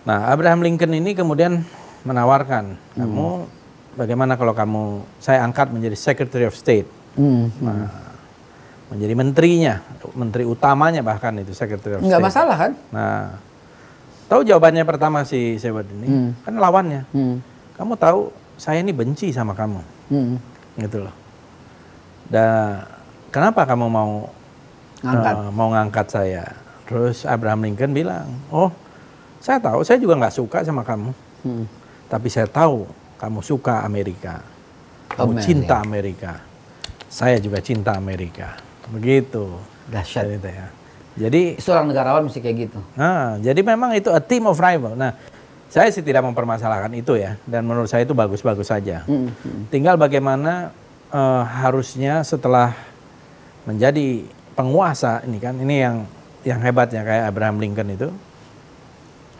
Nah, Abraham Lincoln ini kemudian menawarkan, Hmm. kamu bagaimana kalau kamu saya angkat menjadi Secretary of State, Hmm. menjadi menterinya, menteri utamanya bahkan itu Secretary of Nggak State. masalah kan? Nah, tahu jawabannya pertama si Seward ini, Hmm. kan lawannya, Hmm. Kamu tahu saya ini benci sama kamu, Hmm. gitu loh. Dan kenapa kamu mau Ngangkat. eh, mau ngangkat saya? Terus Abraham Lincoln bilang, oh saya tahu, saya juga nggak suka sama kamu. Hmm. Tapi saya tahu kamu suka Amerika. Kamu Amerika. cinta Amerika. Saya juga cinta Amerika. Begitu. Dahsyat. ceritanya. Jadi, Seorang negarawan mesti kayak gitu. nah, jadi memang itu a team of rival. Nah, saya sih tidak mempermasalahkan itu ya. Dan menurut saya itu bagus-bagus saja. Hmm. Hmm. Tinggal bagaimana eh, harusnya setelah menjadi penguasa ini kan, ini yang yang hebatnya kayak Abraham Lincoln itu,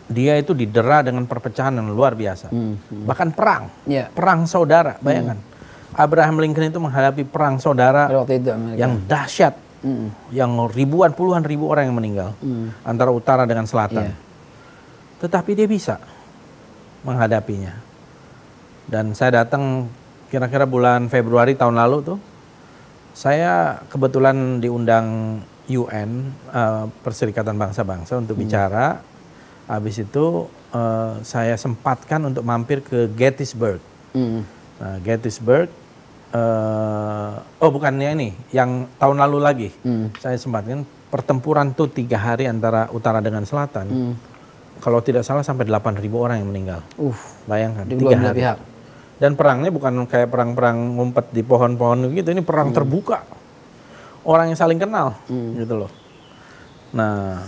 dia itu didera dengan perpecahan yang luar biasa, Hmm. bahkan perang, Iya. perang saudara. Bayangkan, Abraham Lincoln itu menghadapi perang saudara waktu itu Amerika. yang dahsyat, Hmm. yang ribuan puluhan ribu orang yang meninggal Hmm. antara utara dengan selatan. Iya. Tetapi dia bisa menghadapinya. Dan saya datang kira-kira bulan Februari tahun lalu tuh, saya kebetulan diundang UN eh, Perserikatan Bangsa-Bangsa untuk bicara. Habis itu eh, saya sempatkan untuk mampir ke Gettysburg. Hmm. Nah, Gettysburg, eh, oh bukannya ini, yang tahun lalu lagi, Hmm. saya sempatkan pertempuran tuh tiga hari antara utara dengan selatan. Hmm. Kalau tidak salah sampai 8.000 orang yang meninggal. Uh, Bayangkan, di tiga kedua belah hari. pihak. Dan perangnya bukan kayak perang-perang ngumpet di pohon-pohon gitu, ini perang terbuka. Orang yang saling kenal, gitu loh. Nah,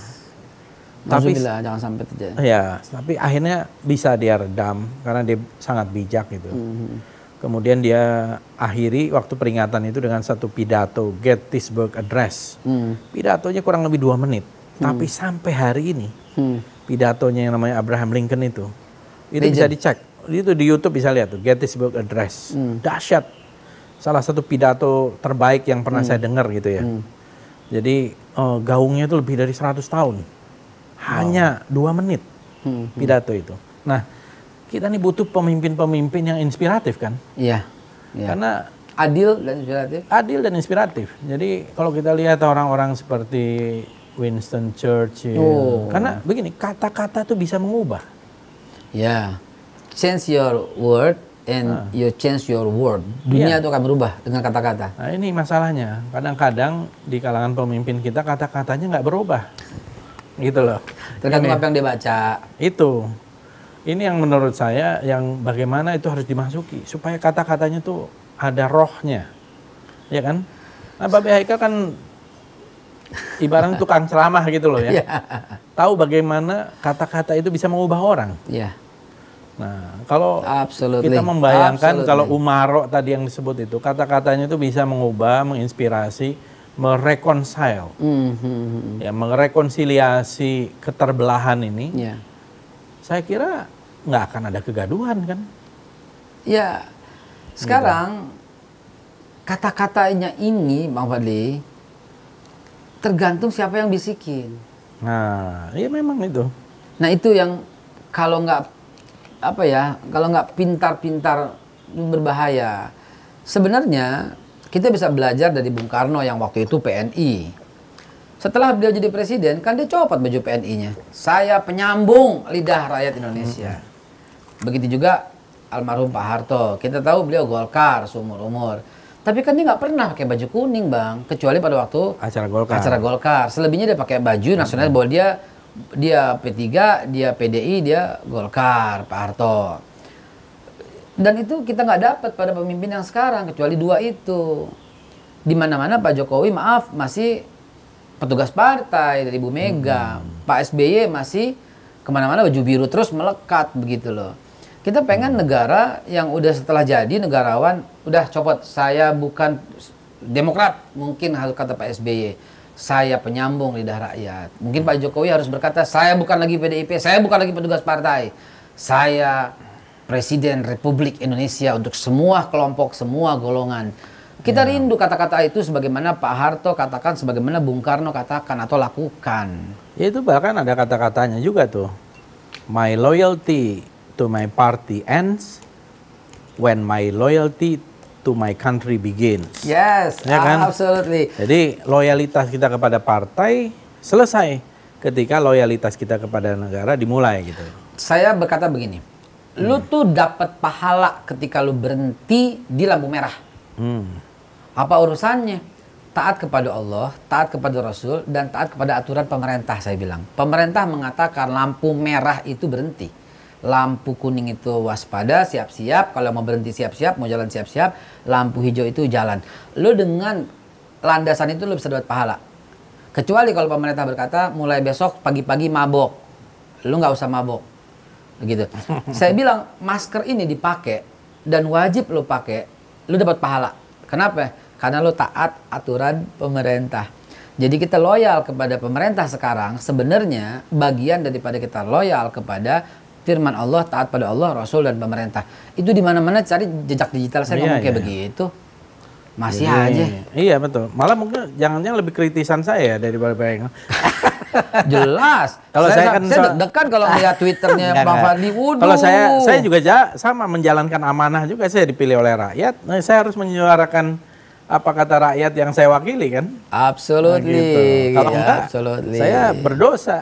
tapi jangan sampai terjadi. ya, tapi akhirnya bisa dia redam karena dia sangat bijak gitu. Hmm. Kemudian dia akhiri waktu peringatan itu dengan satu pidato Gettysburg Address. Hmm. Pidatonya kurang lebih dua menit. Tapi sampai hari ini Hmm. Pidatonya yang namanya Abraham Lincoln itu, itu bisa dicek. Itu di YouTube bisa lihat tuh Gettysburg Address. Dahsyat. Salah satu pidato terbaik yang pernah saya dengar gitu ya. Jadi eh, gaungnya itu lebih dari 100 tahun. Hanya dua menit Hmm. pidato itu. Nah, kita nih butuh pemimpin-pemimpin yang inspiratif kan? Iya. Iya. Karena Adil dan inspiratif. adil dan inspiratif. Jadi kalau kita lihat orang-orang seperti Winston Churchill, Oh. karena begini kata-kata tuh bisa mengubah. Ya. Change your word and you change your world. Dunia itu akan berubah dengan kata-kata. Nah ini masalahnya. Kadang-kadang di kalangan pemimpin kita kata-katanya nggak berubah, gitu loh. Tergantung Ini- apa yang dia baca. Itu. Ini yang menurut saya yang bagaimana itu harus dimasuki supaya kata-katanya tuh ada rohnya. Ya kan? Nah, Babe Haikal kan ibaratnya tukang ceramah gitu loh ya. Tahu bagaimana kata-kata itu bisa mengubah orang. Iya. Nah, kalau Absolutely. kita membayangkan Absolutely. kalau Umaro tadi yang disebut itu, kata-katanya itu bisa mengubah, menginspirasi, mereconcile, Hmm, hmm, hmm. ya, merekonsiliasi keterbelahan ini. Iya. Saya kira nggak akan ada kegaduhan kan? Ya, sekarang kata-katanya ini, Bang Fadli, tergantung siapa yang bisikin. Nah, ya memang itu. Nah itu yang kalau nggak apa ya, kalau nggak pintar-pintar berbahaya. Sebenarnya kita bisa belajar dari Bung Karno yang waktu itu PNI. Setelah beliau jadi presiden, kan dia copot baju PNI-nya. Saya penyambung lidah rakyat Indonesia. Begitu juga almarhum Pak Harto. Kita tahu beliau Golkar seumur umur. Tapi kan dia nggak pernah pakai baju kuning, bang. Kecuali pada waktu Acara Golkar. acara Golkar. Selebihnya dia pakai baju nasional bahwa dia Dia P3, dia PDI, dia Golkar, Pak Harto. Dan itu kita nggak dapat pada pemimpin yang sekarang kecuali dua itu. Di mana-mana Pak Jokowi maaf masih petugas partai dari Bu Mega. Pak SBY masih ke mana-mana baju biru terus melekat begitu loh. Kita pengen negara yang udah setelah jadi negarawan, udah copot. Saya bukan Demokrat, mungkin harus kata Pak SBY saya penyambung lidah rakyat. Mungkin Pak Jokowi harus berkata, saya bukan lagi PDIP, saya bukan lagi petugas partai. Saya Presiden Republik Indonesia untuk semua kelompok, semua golongan. Kita Ya. rindu kata-kata itu sebagaimana Pak Harto katakan, sebagaimana Bung Karno katakan atau lakukan. Ya itu bahkan ada kata-katanya juga tuh. My loyalty to my party ends when my loyalty to my country begins. Yes, Ya kan? absolutely. Jadi loyalitas kita kepada partai selesai ketika loyalitas kita kepada negara dimulai gitu. Saya berkata begini, lu Hmm. tuh dapat pahala ketika lu berhenti di lampu merah. Hmm. Apa urusannya? Taat kepada Allah, taat kepada Rasul, dan taat kepada aturan pemerintah, saya bilang. Pemerintah mengatakan lampu merah itu berhenti. Lampu kuning itu waspada, siap-siap. Kalau mau berhenti siap-siap, mau jalan siap-siap. Lampu hijau itu jalan. Lu dengan landasan itu lu bisa dapat pahala. Kecuali kalau pemerintah berkata, mulai besok pagi-pagi mabok. Lu nggak usah mabok. Begitu. saya bilang, masker ini dipakai, dan wajib lu pakai, lu dapat pahala. Kenapa? Karena lu taat aturan pemerintah. Jadi kita loyal kepada pemerintah sekarang sebenarnya bagian daripada kita loyal kepada firman Allah, taat pada Allah, Rasul dan pemerintah. Itu di mana-mana cari jejak digital saya Iya, ngomong kayak iya. begitu. Masih Jadi, aja. Iya betul. Malah mungkin jangan-jangan lebih kritisan saya daripada Pak Jelas. Kalau saya kan saya deg-degan kalau melihat Twitternya Bang. Fadli. Kalau saya saya juga ja- sama menjalankan amanah juga saya dipilih oleh rakyat. Nah, saya harus menyuarakan apa kata rakyat yang saya wakili kan. Absolutely. Nah, gitu. Kalau Ya, enggak, absolutely. saya berdosa.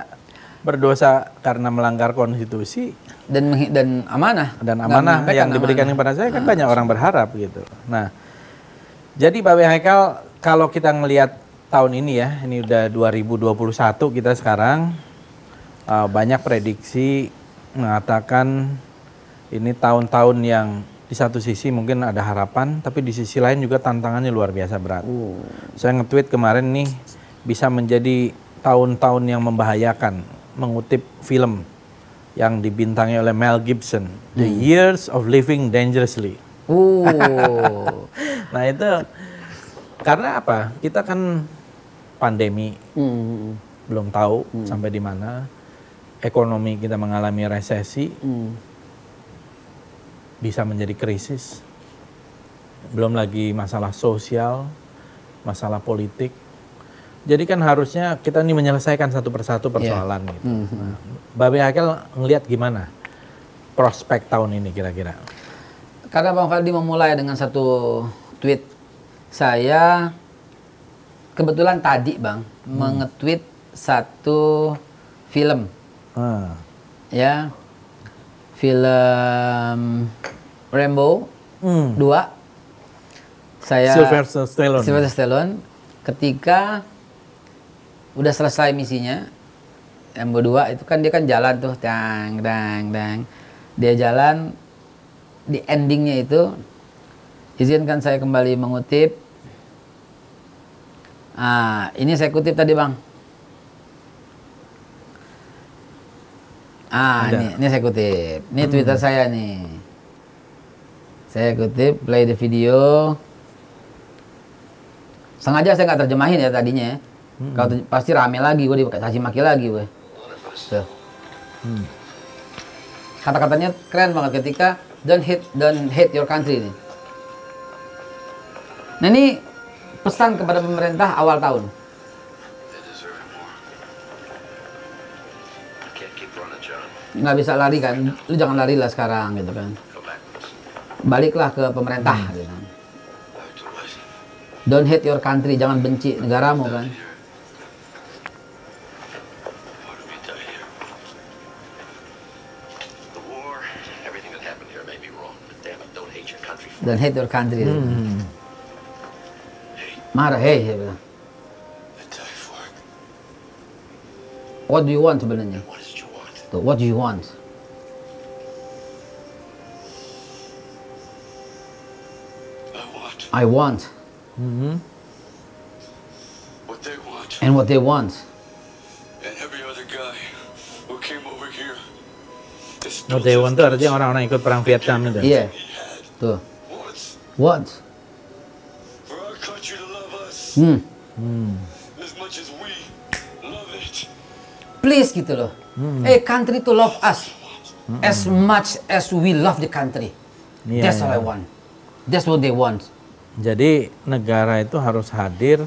Berdosa karena melanggar konstitusi dan dan amanah dan amanah menyampaikan yang diberikan amanah. kepada saya kan banyak orang berharap gitu. Nah, jadi Babe Haikal kalau kita ngelihat tahun ini ya, ini udah 2021 kita sekarang uh, banyak prediksi mengatakan ini tahun-tahun yang di satu sisi mungkin ada harapan, tapi di sisi lain juga tantangannya luar biasa berat. Saya nge-tweet kemarin nih bisa menjadi tahun-tahun yang membahayakan mengutip film yang dibintangi oleh Mel Gibson, The Years of Living Dangerously. Nah itu karena apa? Kita kan pandemi Hmm. belum tahu sampai di mana, ekonomi kita mengalami resesi, Hmm. bisa menjadi krisis, belum lagi masalah sosial, masalah politik. Jadi kan harusnya kita ini menyelesaikan satu persatu persoalan gitu. Nah, Babe Hakel ngelihat gimana prospek tahun ini kira-kira? Karena Bang Faldi memulai dengan satu tweet. Saya kebetulan tadi Bang mengetweet satu film. Ah, ya. Film Rambo hmm. 2 saya Sylvester Stallone. Sylvester Stallone. Ketika udah selesai misinya Rambo 2 itu kan dia kan jalan tuh dang dang dang. Dia jalan di endingnya itu izinkan saya kembali mengutip. Ah ini saya kutip tadi bang. Ah Ada. ini ini saya kutip. Ini twitter saya nih. Saya kutip play the video. Sengaja saya nggak terjemahin ya tadinya ya. kalau pasti rame lagi gue dikasih maki lagi gue Tuh. kata-katanya keren banget ketika don't hate don't hate your country nih. Nah ini pesan kepada pemerintah awal tahun. Nggak bisa lari kan, lu jangan lari lah sekarang gitu kan. Baliklah ke pemerintah gitu kan. Don't hate your country, jangan benci negaramu kan. Hate your country for Don't hate your country. gitu. Hmm. Hate, Marah, hei, saya bilang. I die for it. What do you want sebenarnya? What is it you want? Tuh, what do you want? I want I want what they want. and what they want. And every other guy who came over here is What they want itu artinya orang-orang ikut perang Vietnam itu. Iya, he had tuh. What? for our country to love us Hmm. as much as we love it. Please gitu loh. Eh, country to love us as much as we love the country. Iya, That's iya. all I want. That's what they want. Jadi negara itu harus hadir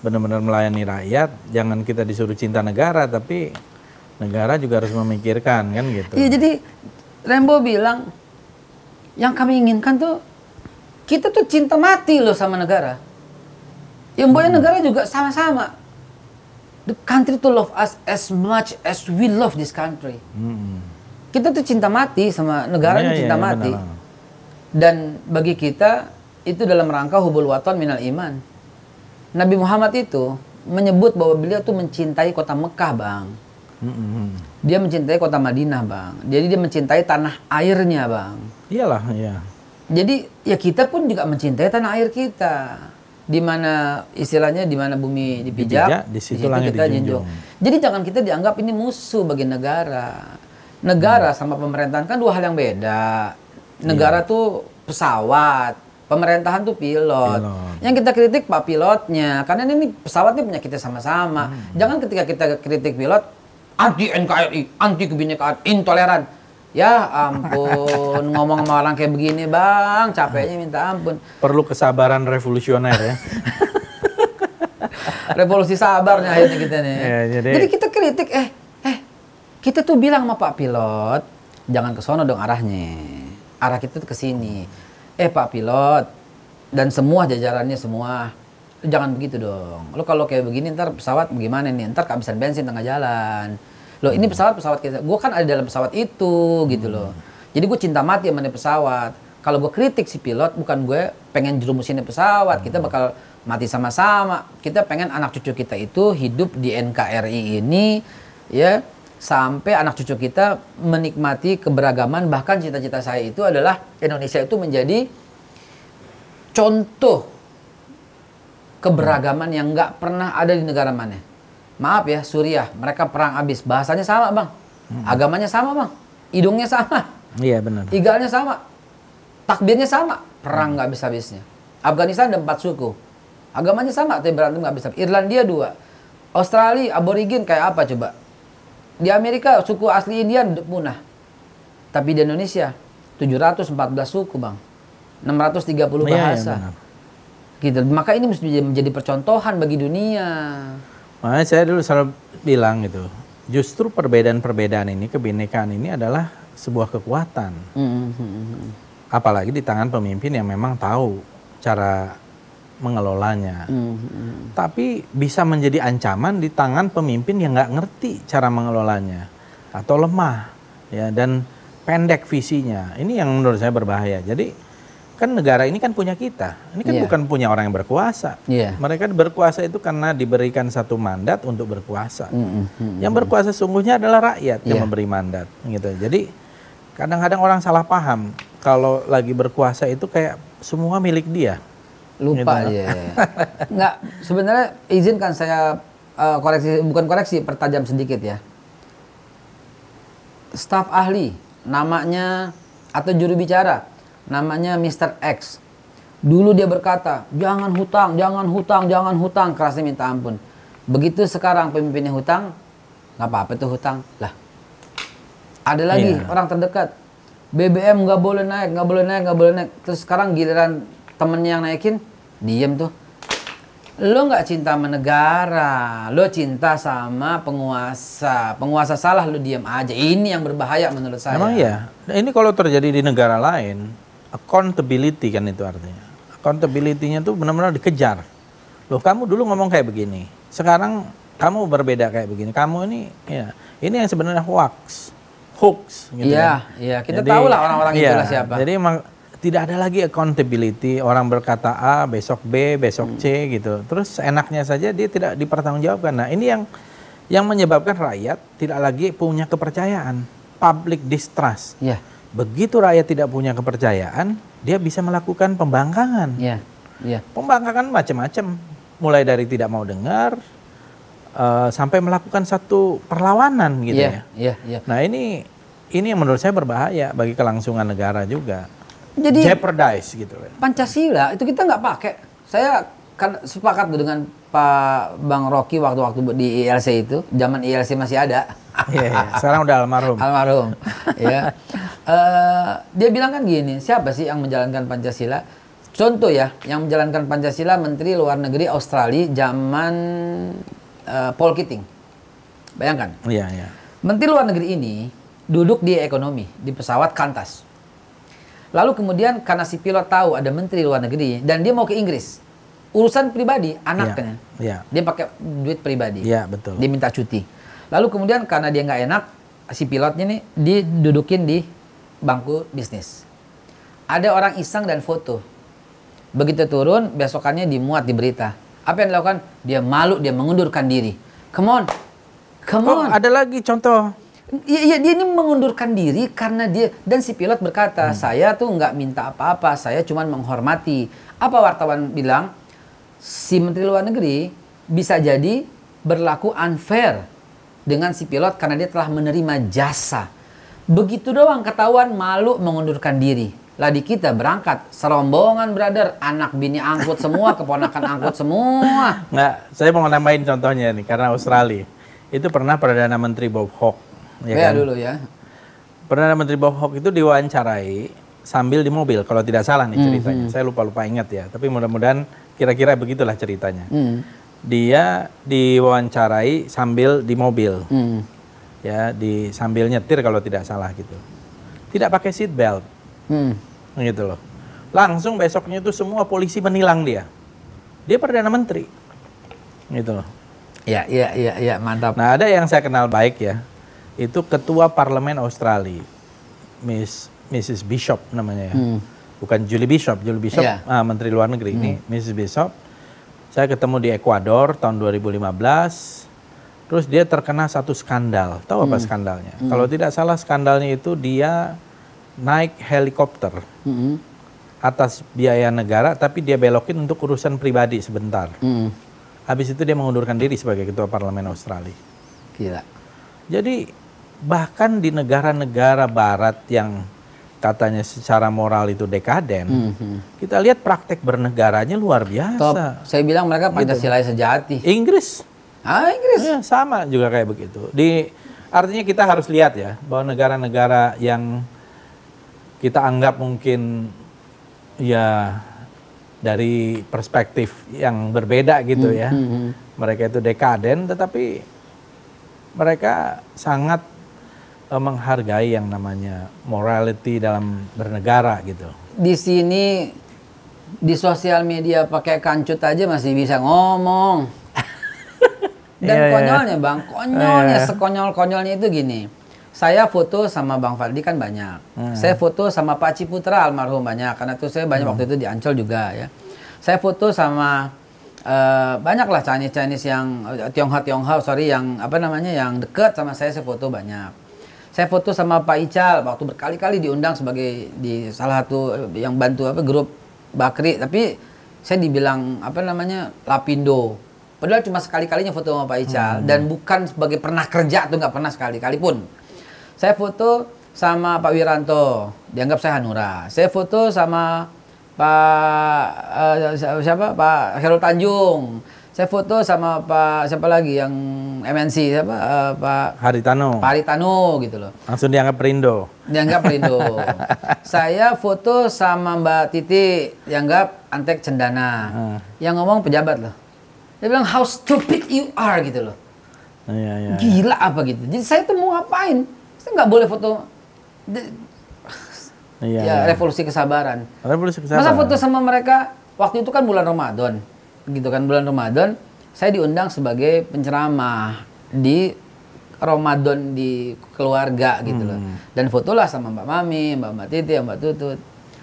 benar-benar melayani rakyat. Jangan kita disuruh cinta negara, tapi negara juga harus memikirkan kan gitu. Iya, jadi Rembo bilang yang kami inginkan tuh kita tuh cinta mati loh sama negara. Yang boleh negara juga sama-sama. The country to love us as much as we love this country. Mm-mm. Kita tuh cinta mati sama negara tuh iya, cinta iya, mati. benar. Dan bagi kita itu dalam rangka hubul waton minal iman. Nabi Muhammad itu menyebut bahwa beliau tuh mencintai kota Mekah, Bang. Mm-mm. Dia mencintai kota Madinah, Bang. Jadi dia mencintai tanah airnya, Bang. Iyalah, iya. Jadi ya kita pun juga mencintai tanah air kita. Di mana istilahnya di mana bumi dipijak, Dipijak, di situ langit dijunjung. Jadi jangan kita dianggap ini musuh bagi negara. Negara sama pemerintahan kan dua hal yang beda. Negara tuh pesawat, pemerintahan tuh pilot. Pilot. Yang kita kritik pak pilotnya, karena ini pesawat ini punya kita sama-sama. Jangan ketika kita kritik pilot anti NKRI, anti kebinekaan, intoleran. Ya ampun, ngomong sama orang kayak begini bang, capeknya minta ampun. Perlu kesabaran revolusioner ya. Revolusi sabarnya akhirnya kita nih. Ya, jadi- jadi... kita kritik, eh, eh, kita tuh bilang sama Pak Pilot, jangan ke sono dong arahnya. Arah kita tuh ke sini. Eh Pak Pilot, dan semua jajarannya semua, jangan begitu dong. Lo kalau kayak begini ntar pesawat bagaimana nih? Ntar kehabisan bensin tengah jalan. Loh ini pesawat pesawat kita, gue kan ada dalam pesawat itu gitu loh. Jadi gue cinta mati sama nih pesawat. Kalau gue kritik si pilot, bukan gue pengen jerumusin pesawat. Kita bakal mati sama-sama. Kita pengen anak cucu kita itu hidup di NKRI ini, ya sampai anak cucu kita menikmati keberagaman. Bahkan cita-cita saya itu adalah Indonesia itu menjadi contoh keberagaman yang nggak pernah ada di negara mana. Maaf ya, Suriah, mereka perang habis. Bahasanya sama, Bang. Agamanya sama, Bang. Hidungnya sama. Iya benar. Igalnya sama. Takbirnya sama. Perang nggak habis-habisnya. Afghanistan ada empat suku. Agamanya sama, tapi berantem nggak bisa. Irlandia dua. Australia, aborigin kayak apa coba? Di Amerika suku asli Indian punah. Tapi di Indonesia 714 suku, Bang. 630 Iya, iya, bahasa. benar. gitu. Maka ini mesti menjadi percontohan bagi dunia. Makanya saya dulu selalu bilang gitu, justru perbedaan-perbedaan ini, kebinekaan ini adalah sebuah kekuatan. Mhm. Apalagi di tangan pemimpin yang memang tahu cara mengelolanya. Mhm. Tapi bisa menjadi ancaman di tangan pemimpin yang nggak ngerti cara mengelolanya atau lemah, ya dan pendek visinya. Ini yang menurut saya berbahaya. Jadi kan negara ini kan punya kita. Ini kan Iya. bukan punya orang yang berkuasa. Iya. Mereka berkuasa itu karena diberikan satu mandat untuk berkuasa. Mhm. Yang berkuasa sungguhnya adalah rakyat yang Iya. memberi mandat, gitu. Jadi kadang-kadang orang salah paham kalau lagi berkuasa itu kayak semua milik dia. Lupa Gitu. ya. Enggak, sebenarnya izinkan saya eh, koreksi bukan koreksi, pertajam sedikit ya. Staf ahli namanya atau juru bicara namanya Mr. X. Dulu dia berkata, "Jangan hutang, jangan hutang, jangan hutang." Kerasnya minta ampun. Begitu sekarang pemimpinnya hutang, nggak apa-apa tuh hutang. Lah, ada lagi Iya. orang terdekat. BBM nggak boleh naik, nggak boleh naik, nggak boleh naik. Terus sekarang giliran temennya yang naikin, diem tuh. Lo nggak cinta sama negara, lo cinta sama penguasa. Penguasa salah, lo diem aja. Ini yang berbahaya menurut saya. Emang iya. Ini kalau terjadi di negara lain, accountability kan itu artinya. Accountability-nya tuh benar-benar dikejar. Loh kamu dulu ngomong kayak begini, sekarang kamu berbeda kayak begini. Kamu ini, ya, ini yang sebenarnya hoax, hoax. Gitu Iya, kan. iya. Kita tahulah orang-orang iya, itulah siapa. Jadi emang tidak ada lagi accountability. Orang berkata A, besok B, besok C gitu. Terus enaknya saja dia tidak dipertanggungjawabkan. Nah ini yang Yang menyebabkan rakyat tidak lagi punya kepercayaan, public distrust. Iya. Begitu rakyat tidak punya kepercayaan, dia bisa melakukan pembangkangan. Iya. Iya. Pembangkangan macam-macam, mulai dari tidak mau dengar eh, sampai melakukan satu perlawanan gitu Iya. ya. Iya. Iya. Nah ini ini yang menurut saya berbahaya bagi kelangsungan negara juga. Jadi Jeopardize gitu. Pancasila itu kita nggak pakai. Saya kan sepakat tuh dengan Pak Bang Rocky waktu-waktu di ILC itu, zaman ILC masih ada. Iya, iya. Sekarang udah almarhum. Almarhum. ya. Eh, dia bilang kan gini, siapa sih yang menjalankan Pancasila? Contoh ya, yang menjalankan Pancasila Menteri Luar Negeri Australia zaman eh, Paul Keating. Bayangkan, Iya, iya. Menteri Luar Negeri ini duduk di ekonomi di pesawat Kantas. Lalu kemudian karena si pilot tahu ada Menteri Luar Negeri dan dia mau ke Inggris, urusan pribadi anaknya, Iya. dia pakai duit pribadi. Iya, betul. Dia minta cuti. Lalu kemudian karena dia nggak enak, si pilotnya nih didudukin di bangku bisnis. Ada orang iseng dan foto. Begitu turun, besokannya dimuat di berita. Apa yang dilakukan? Dia malu, dia mengundurkan diri. Come on, come Oh, on. ada lagi contoh. Iya, iya, dia ini mengundurkan diri karena dia dan si pilot berkata, saya tuh nggak minta apa-apa, saya cuma menghormati. Apa wartawan bilang? Si Menteri Luar Negeri bisa jadi berlaku unfair dengan si pilot karena dia telah menerima jasa. Begitu doang ketahuan malu mengundurkan diri. Lah di kita berangkat serombongan brother, anak bini angkut semua, keponakan angkut semua. Nggak, saya mau nambahin contohnya nih karena Australia itu pernah perdana menteri Bob Hawke, ya Ya, kan? dulu ya. Perdana menteri Bob Hawke itu diwawancarai sambil di mobil kalau tidak salah nih ceritanya. Saya lupa lupa ingat ya, tapi mudah-mudahan kira-kira begitulah ceritanya. Hmm. Dia diwawancarai sambil di mobil, Hmm. ya di sambil nyetir kalau tidak salah gitu. Tidak pakai seat belt, Hmm. gitu loh. Langsung besoknya itu semua polisi menilang dia. Dia perdana menteri, gitu loh. Ya, iya, iya, iya, mantap. Nah ada yang saya kenal baik ya, itu ketua parlemen Australia, Miss Mrs. Bishop namanya ya, Hmm. bukan Julie Bishop, Julie Bishop Iya. ah, Menteri Luar Negeri ini Mrs. Bishop. Saya ketemu di Ekuador tahun 2015, terus dia terkena satu skandal. Tahu apa skandalnya? Kalau tidak salah skandalnya itu dia naik helikopter Hmm. atas biaya negara, tapi dia belokin untuk urusan pribadi sebentar. Hmm. Habis itu dia mengundurkan diri sebagai ketua parlemen Australia. Gila. Jadi bahkan di negara-negara barat yang katanya secara moral itu dekaden, Mhm. kita lihat praktek bernegaranya luar Top. biasa. Saya bilang mereka Pancasila sejati. Inggris Ah, Inggris. ya, sama juga kayak begitu. Di artinya kita harus lihat ya bahwa negara-negara yang kita anggap mungkin ya dari perspektif yang berbeda gitu ya. Mhm. Mereka itu dekaden tetapi mereka sangat eh, menghargai yang namanya morality dalam bernegara gitu. Di sini di sosial media pakai kancut aja masih bisa ngomong. Dan Iya, iya. konyolnya bang, konyolnya Iya. sekonyol-konyolnya itu gini. Saya foto sama Bang Fadli kan banyak. Hmm. Saya foto sama Pak Ciputra almarhum banyak. Karena tuh saya banyak waktu itu di Ancol juga ya. Saya foto sama eh, banyak lah Chinese-Chinese yang eh, Tionghoa-Tionghoa, sorry yang apa namanya yang deket sama saya saya foto banyak. Saya foto sama Pak Ical waktu berkali-kali diundang sebagai di salah satu yang bantu apa grup Bakri, tapi saya dibilang apa namanya Lapindo. Padahal cuma sekali-kalinya foto sama Pak Ical dan bukan sebagai pernah kerja tuh nggak pernah sekali-kali pun. Saya foto sama Pak Wiranto, dianggap saya Hanura. Saya foto sama Pak eh, siapa Pak Herul Tanjung. Saya foto sama Pak siapa lagi yang MNC siapa Eh, Pak Haritano Pak Haritano gitu loh. langsung dianggap perindo. Dianggap Perindo. saya foto sama Mbak Titi, dianggap Antek Cendana. Hmm. Yang ngomong pejabat loh. Dia bilang how stupid you are gitu loh. Iya, iya. Gila apa gitu. Jadi saya tuh mau ngapain? Saya nggak boleh foto. Iya, ya iya. revolusi kesabaran. Revolusi Masa kesabaran. foto sama mereka waktu itu kan bulan Ramadan. Gitu kan bulan Ramadan, saya diundang sebagai penceramah di Ramadan di keluarga gitu loh. Hmm. Dan fotolah sama Mbak Mami, Mbak Mbak Titi, Mbak Tutut.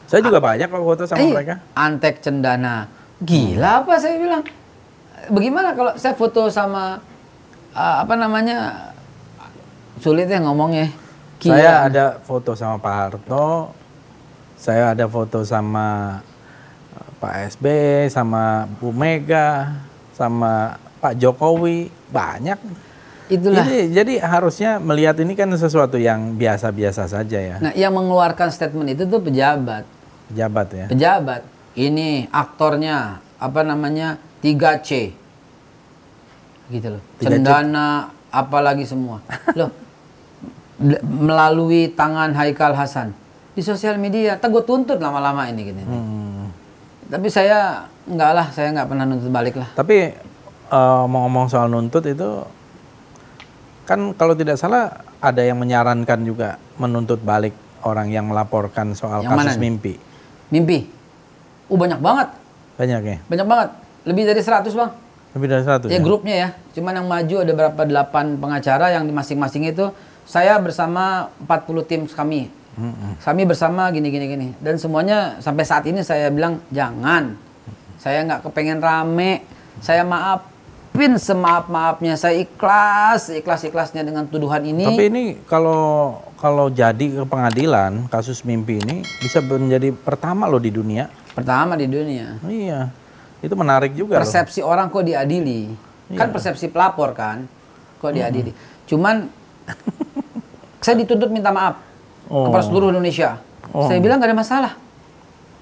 Saya juga banyak kok foto sama Eh, mereka. Antek Cendana. Gila apa saya bilang? Bagaimana kalau saya foto sama ah, apa namanya sulit ya ngomongnya. Kiai. Saya ada foto sama Pak Harto, saya ada foto sama Pak SB, sama Bu Mega, sama Pak Jokowi, banyak. itulah. Ini, jadi harusnya melihat ini kan sesuatu yang biasa-biasa saja ya, Nah, yang mengeluarkan statement itu tuh pejabat. pejabat ya. Pejabat. Ini aktornya apa namanya 3C. Gitu loh. 3C. Cendana apalagi semua. Loh. melalui tangan Haikal Hasan di sosial media, tak gue tuntut lama-lama ini gini. Hmm. Tapi saya enggak lah, saya nggak pernah nuntut balik lah. Tapi eh, ngomong-ngomong soal nuntut itu kan kalau tidak salah ada yang menyarankan juga menuntut balik orang yang melaporkan soal Yang mana kasus nih? mimpi. Mimpi. Uh banyak banget. Banyak ya? Banyak banget. Lebih dari 100, Bang. Lebih dari satu Ya ya? grupnya ya. Cuman yang maju ada berapa delapan pengacara yang di masing-masing itu saya bersama 40 tim kami. Kami bersama gini gini gini dan semuanya sampai saat ini saya bilang jangan. Saya nggak kepengen rame. Saya maafin semaaf maafnya. Saya ikhlas ikhlas ikhlasnya dengan tuduhan ini. Tapi ini kalau kalau jadi ke pengadilan kasus mimpi ini bisa menjadi pertama loh di dunia. Pertama di dunia. Iya. Itu menarik juga loh. persepsi orang kok diadili kan persepsi pelapor kan kok diadili cuman saya dituntut minta maaf Oh. kepada seluruh Indonesia. Oh. saya bilang gak ada masalah.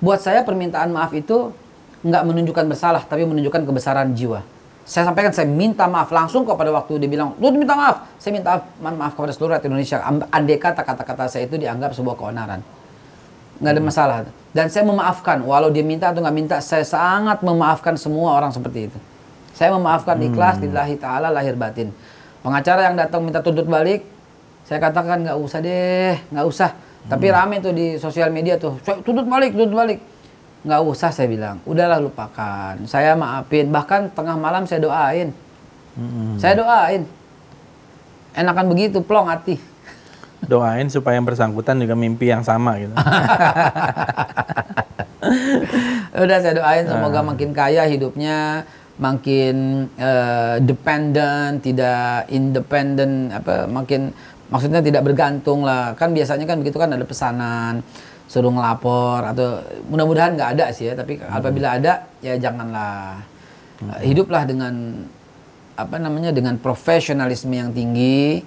Buat saya permintaan maaf itu nggak menunjukkan bersalah tapi menunjukkan kebesaran jiwa. Saya sampaikan saya minta maaf langsung kepada waktu dia bilang lu minta maaf. Saya minta maaf, maaf kepada seluruh rakyat Indonesia. Andai kata kata-kata saya itu dianggap sebuah keonaran. Nggak ada masalah. Dan saya memaafkan walau dia minta atau nggak minta saya sangat memaafkan semua orang seperti itu. Saya memaafkan ikhlas lillahi taala lahir batin. Pengacara yang datang minta tuntut balik saya katakan nggak usah deh nggak usah. Tapi rame tuh di sosial media tuh. "Saya tuntut balik tuntut balik. Nggak usah saya bilang. Udahlah lupakan. Saya maafin. Bahkan tengah malam saya doain. Saya doain. Enakan begitu plong hati Doain supaya yang bersangkutan juga mimpi yang sama gitu. Udah saya doain semoga makin kaya hidupnya, makin eh, dependent, tidak independen, apa makin maksudnya tidak bergantung lah. Kan biasanya kan begitu kan ada pesanan suruh ngelapor atau mudah-mudahan nggak ada sih ya, tapi apabila ada ya janganlah. Eh, Hiduplah dengan apa namanya dengan profesionalisme yang tinggi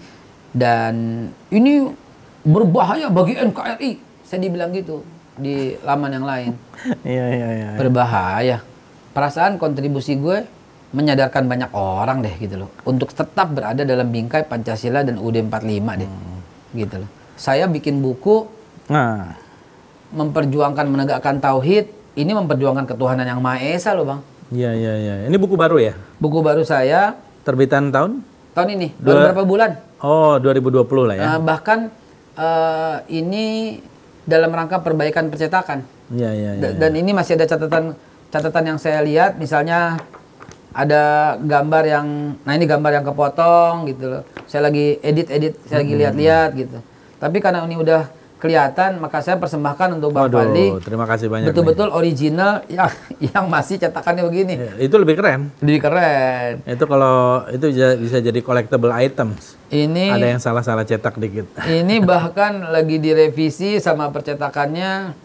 dan ini berbahaya bagi NKRI. Saya dibilang gitu di laman yang lain Iya iya iya. berbahaya. Perasaan kontribusi gue menyadarkan banyak orang deh gitu loh untuk tetap berada dalam bingkai Pancasila dan UUD 45 deh. Gitu loh. Saya bikin buku Nah, memperjuangkan menegakkan tauhid, ini memperjuangkan ketuhanan yang Maha Esa loh, Bang. iya iya iya. Ini buku baru ya? Buku baru saya Terbitan tahun? tahun ini, Dua- baru berapa bulan? Oh, 2020 lah ya. Eh, bahkan eh, ini dalam rangka perbaikan percetakan. Iya iya iya. Da- Dan ini masih ada catatan catatan yang saya lihat, misalnya ada gambar yang, nah ini gambar yang kepotong gitu loh. Saya lagi edit edit, saya Hmm. lagi lihat-lihat gitu. Tapi karena ini udah kelihatan, maka saya persembahkan untuk Bang Waduh, Fadli terima kasih banyak. betul-betul original yang yang masih cetakannya begini. Ya, itu lebih keren. Lebih keren. Itu kalau itu bisa, bisa jadi collectible items. Ini Ada yang salah-salah cetak dikit. Ini bahkan lagi direvisi sama percetakannya.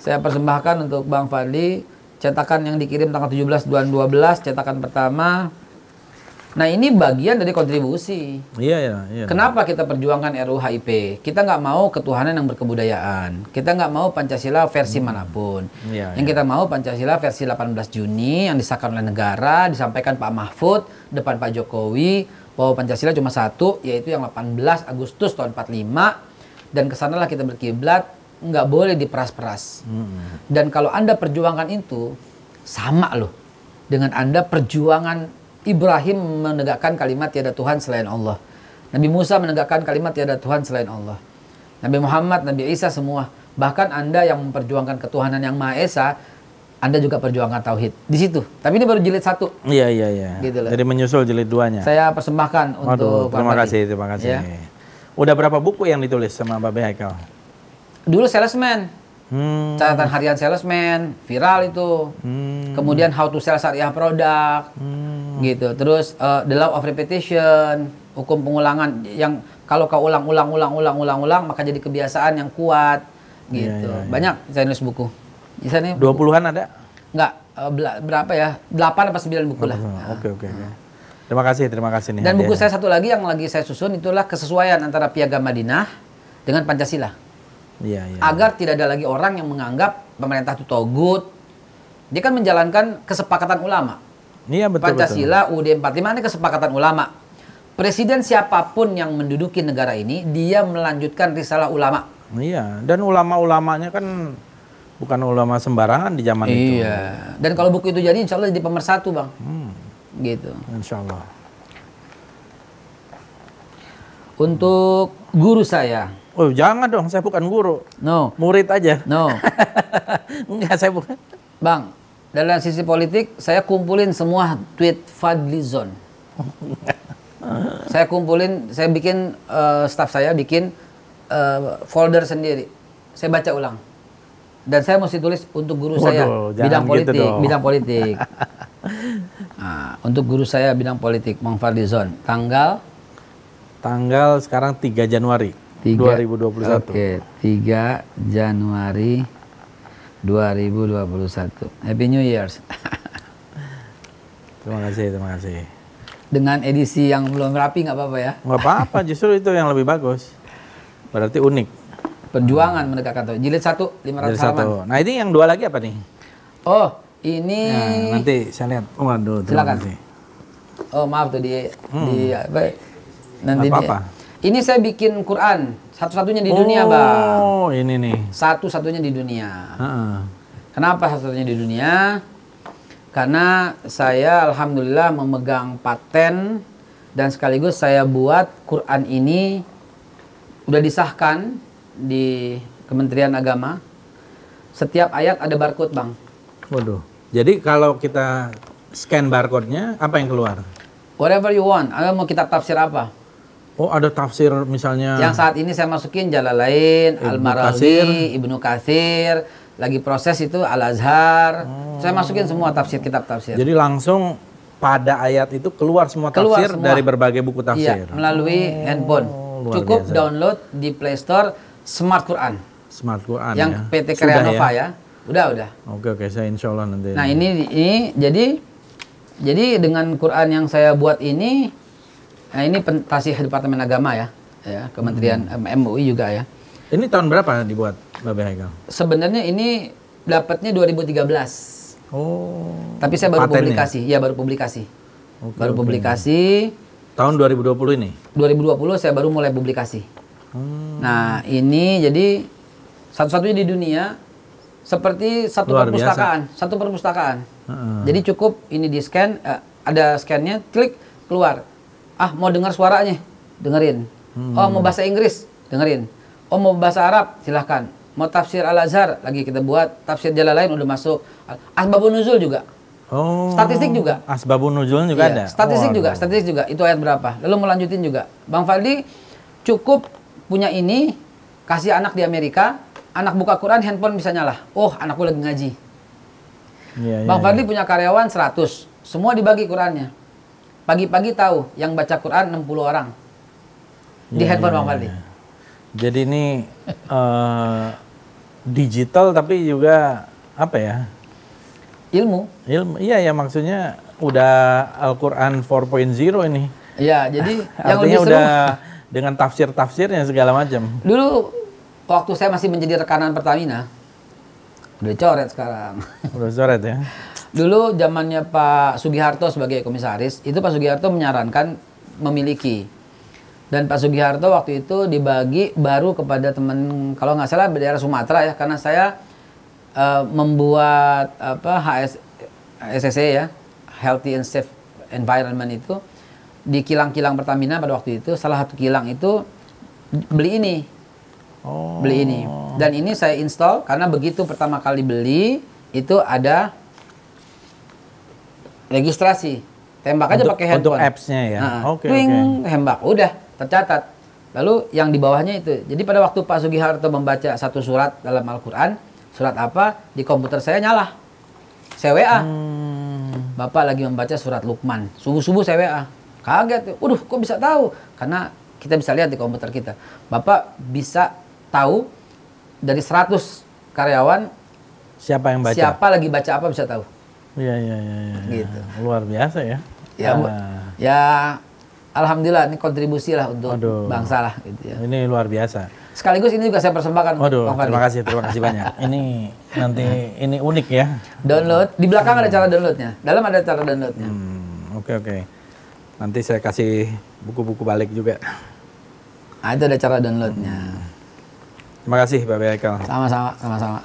Saya persembahkan untuk Bang Fadli. Cetakan yang dikirim tanggal 17 bulan 12, cetakan pertama. Nah ini bagian dari kontribusi. Iya ya, iya. Kenapa kita perjuangkan RUU HIP? Kita nggak mau ketuhanan yang berkebudayaan. Kita nggak mau Pancasila versi mana pun. Iya, yang kita mau Pancasila versi 18 Juni yang disahkan oleh negara, disampaikan Pak Mahfud depan Pak Jokowi bahwa Pancasila cuma satu, yaitu yang 18 Agustus tahun 45 dan ke sanalah kita berkiblat nggak boleh diperas-peras. Dan kalau anda perjuangkan itu sama loh dengan anda perjuangan Ibrahim menegakkan kalimat tiada Tuhan selain Allah. Nabi Musa menegakkan kalimat tiada Tuhan selain Allah. Nabi Muhammad, Nabi Isa semua. Bahkan Anda yang memperjuangkan ketuhanan yang Maha Esa, Anda juga perjuangkan tauhid. Di situ. Tapi ini baru jilid satu. Iya iya iya. Gitu loh. Jadi menyusul jilid duanya. Saya persembahkan Waduh, untuk terima kasih, terima kasih. Ya. Udah berapa buku yang ditulis sama Babe Haikal? Dulu salesman. Hmm. Catatan harian salesman, viral itu. Hmm. Kemudian how to sell syariah produk. Hmm. Gitu. Terus uh, the law of repetition, hukum pengulangan yang kalau kau ulang-ulang ulang-ulang ulang-ulang maka jadi kebiasaan yang kuat Iya, gitu. iya, iya. Banyak saya nulis buku. Di sana 20-an ada? enggak uh, berapa ya? 8 apa 9 buku lah. Oke, oke, oke. Terima kasih, terima kasih nih. Dan buku hadiahnya. saya satu lagi yang lagi saya susun itulah kesesuaian antara Piagam Madinah dengan Pancasila. Iya, iya. Agar tidak ada lagi orang yang menganggap pemerintah itu togut. Dia kan menjalankan kesepakatan ulama. Iya, betul, Pancasila UUD 45 ini kesepakatan ulama. Presiden siapa pun yang menduduki negara ini, dia melanjutkan risalah ulama. betul. Iya, dan ulama-ulamanya kan bukan ulama sembarangan di zaman itu. Iya. Dan kalau buku itu jadi, insya Allah jadi pemersatu, bang. Hmm, Gitu. insya Allah. Untuk guru saya, Oh, jangan dong, saya bukan guru. no, Murid aja. no, Enggak, saya bukan. bang. Dalam sisi politik, saya kumpulin semua tweet Fadlizon. saya kumpulin, saya bikin eh, staff saya bikin eh, folder sendiri. Saya baca ulang. Dan saya mesti tulis untuk guru saya Waduh, jangan bidang gitu politik, dong. bidang politik. Nah, untuk guru saya bidang politik, Mang Fadlizon, tanggal Tanggal sekarang 3 Januari Tiga- 2021. Oke, 3 Januari 2021. Happy New Year's. Terima kasih, terima kasih. Dengan edisi yang belum rapi nggak apa-apa ya. Nggak apa-apa, justru itu yang lebih bagus. Berarti unik. Perjuangan mendekatkan tuh. Jilid 1 500 Dari halaman. satu. Nah ini yang dua lagi apa nih? Oh, ini Nah, nanti saya lihat. Waduh, terima Silakan. kasih. Oh, maaf tuh di di apa? Nanti di- apa-apa. Ini saya bikin Quran satu-satunya di dunia, Bang. Oh, ini nih. Satu-satunya di dunia. Heeh. Kenapa satu-satunya di dunia? Karena saya alhamdulillah memegang paten dan sekaligus saya buat Quran ini udah disahkan di Kementerian Agama. Setiap ayat ada barcode, Bang. Waduh. Jadi kalau kita scan barcode-nya, apa yang keluar? Whatever you want. Anda mau kitab tafsir apa? Oh, ada tafsir misalnya. Yang saat ini saya masukin Jalalain, Ibnu Al-Marawi. Ibnu Katsir, lagi proses itu Al-Azhar. Saya masukin semua tafsir kitab tafsir. Jadi langsung pada ayat itu keluar semua Keluar tafsir semua. dari berbagai buku tafsir. Iya, melalui handphone. Oh, luar Cukup biasa. download di Play Store Smart Quran Smart Quran yang ya. PT Sudah Kreanova ya. Udah, udah. Oke, oke, saya insya Allah nanti. Nah, ini ini jadi jadi dengan Quran yang saya buat ini nah ini pentasih Departemen Agama ya. Ya, Kementerian Hmm. MUI juga ya. Ini tahun berapa dibuat Babe Haikal? Sebenarnya ini dapatnya 2013. Oh. Tapi saya baru Patennya? publikasi. Iya, baru publikasi. Oke, baru oke. publikasi. Tahun 2020 ini. 2020 saya baru mulai publikasi. Hmm. Nah, ini jadi satu-satunya di dunia seperti satu Luar perpustakaan, satu perpustakaan. Heeh. Jadi cukup ini di scan, eh, ada scannya, klik keluar. Ah, mau dengar suaranya, dengerin. Hmm. Oh, mau bahasa Inggris, dengerin. Oh, mau bahasa Arab, silahkan. Mau tafsir Al Azhar, lagi kita buat. Tafsir Jalalain udah masuk. Asbabun Nuzul juga. Oh. Statistik juga. Asbabun nuzul juga Iya, ada. Statistik Oh, juga, ada. statistik juga. Itu ayat berapa? Lalu mau lanjutin juga. Bang Fadli cukup punya ini, kasih anak di Amerika, anak buka Quran, handphone bisa nyala. Oh, anakku lagi ngaji. Iya, iya, Bang iya. Fadli punya karyawan 100, semua dibagi Qurannya. Pagi-pagi tahu yang baca Quran 60 orang. Di Iya, handphone iya, Bang Fadli. iya. Jadi ini eh, digital tapi juga apa ya? Ilmu. Ilmu. Iya ya maksudnya udah Al-Qur'an 4.0 ini. Iya, jadi yang Artinya lebih seru. udah dengan tafsir-tafsirnya segala macam. Dulu waktu saya masih menjadi rekanan Pertamina, udah coret sekarang. Udah coret ya. Dulu zamannya Pak Sugiharto sebagai komisaris, itu Pak Sugiharto menyarankan memiliki. Dan Pak Sugiharto waktu itu dibagi baru kepada teman kalau nggak salah daerah Sumatera ya, karena saya eh, membuat apa HS HSSE ya, Healthy and Safe Environment itu di kilang-kilang Pertamina pada waktu itu salah satu kilang itu beli ini Oh. beli ini dan ini saya install karena begitu pertama kali beli itu ada registrasi tembak aja Untuk- pakai untuk handphone apps-nya ya? Nah, Oke, twing, oke. tembak udah tercatat lalu yang di bawahnya itu jadi pada waktu Pak Sugiharto membaca satu surat dalam Al-Quran Surat apa? Di komputer saya nyala. Saya WA. Hmm. Bapak lagi membaca surat Luqman. Subuh-subuh saya WA. Kaget. Waduh, kok bisa tahu? Karena kita bisa lihat di komputer kita. Bapak bisa tahu dari 100 karyawan Siapa yang baca? siapa lagi baca apa bisa tahu. Iya, iya, iya. iya. Gitu. Luar biasa ya. Ya. Ah, ya alhamdulillah ini kontribusi lah untuk Aduh. bangsa lah gitu ya. ini luar biasa. Sekaligus ini juga saya persembahkan Waduh, terima kasih, terima kasih banyak. Ini nanti ini unik ya. Download di belakang ada cara downloadnya. Dalam ada cara downloadnya. Hmm, oke oke. Nanti saya kasih buku-buku balik juga. Nah, itu ada cara downloadnya. Terima kasih Pak Haikal. Sama-sama, sama-sama.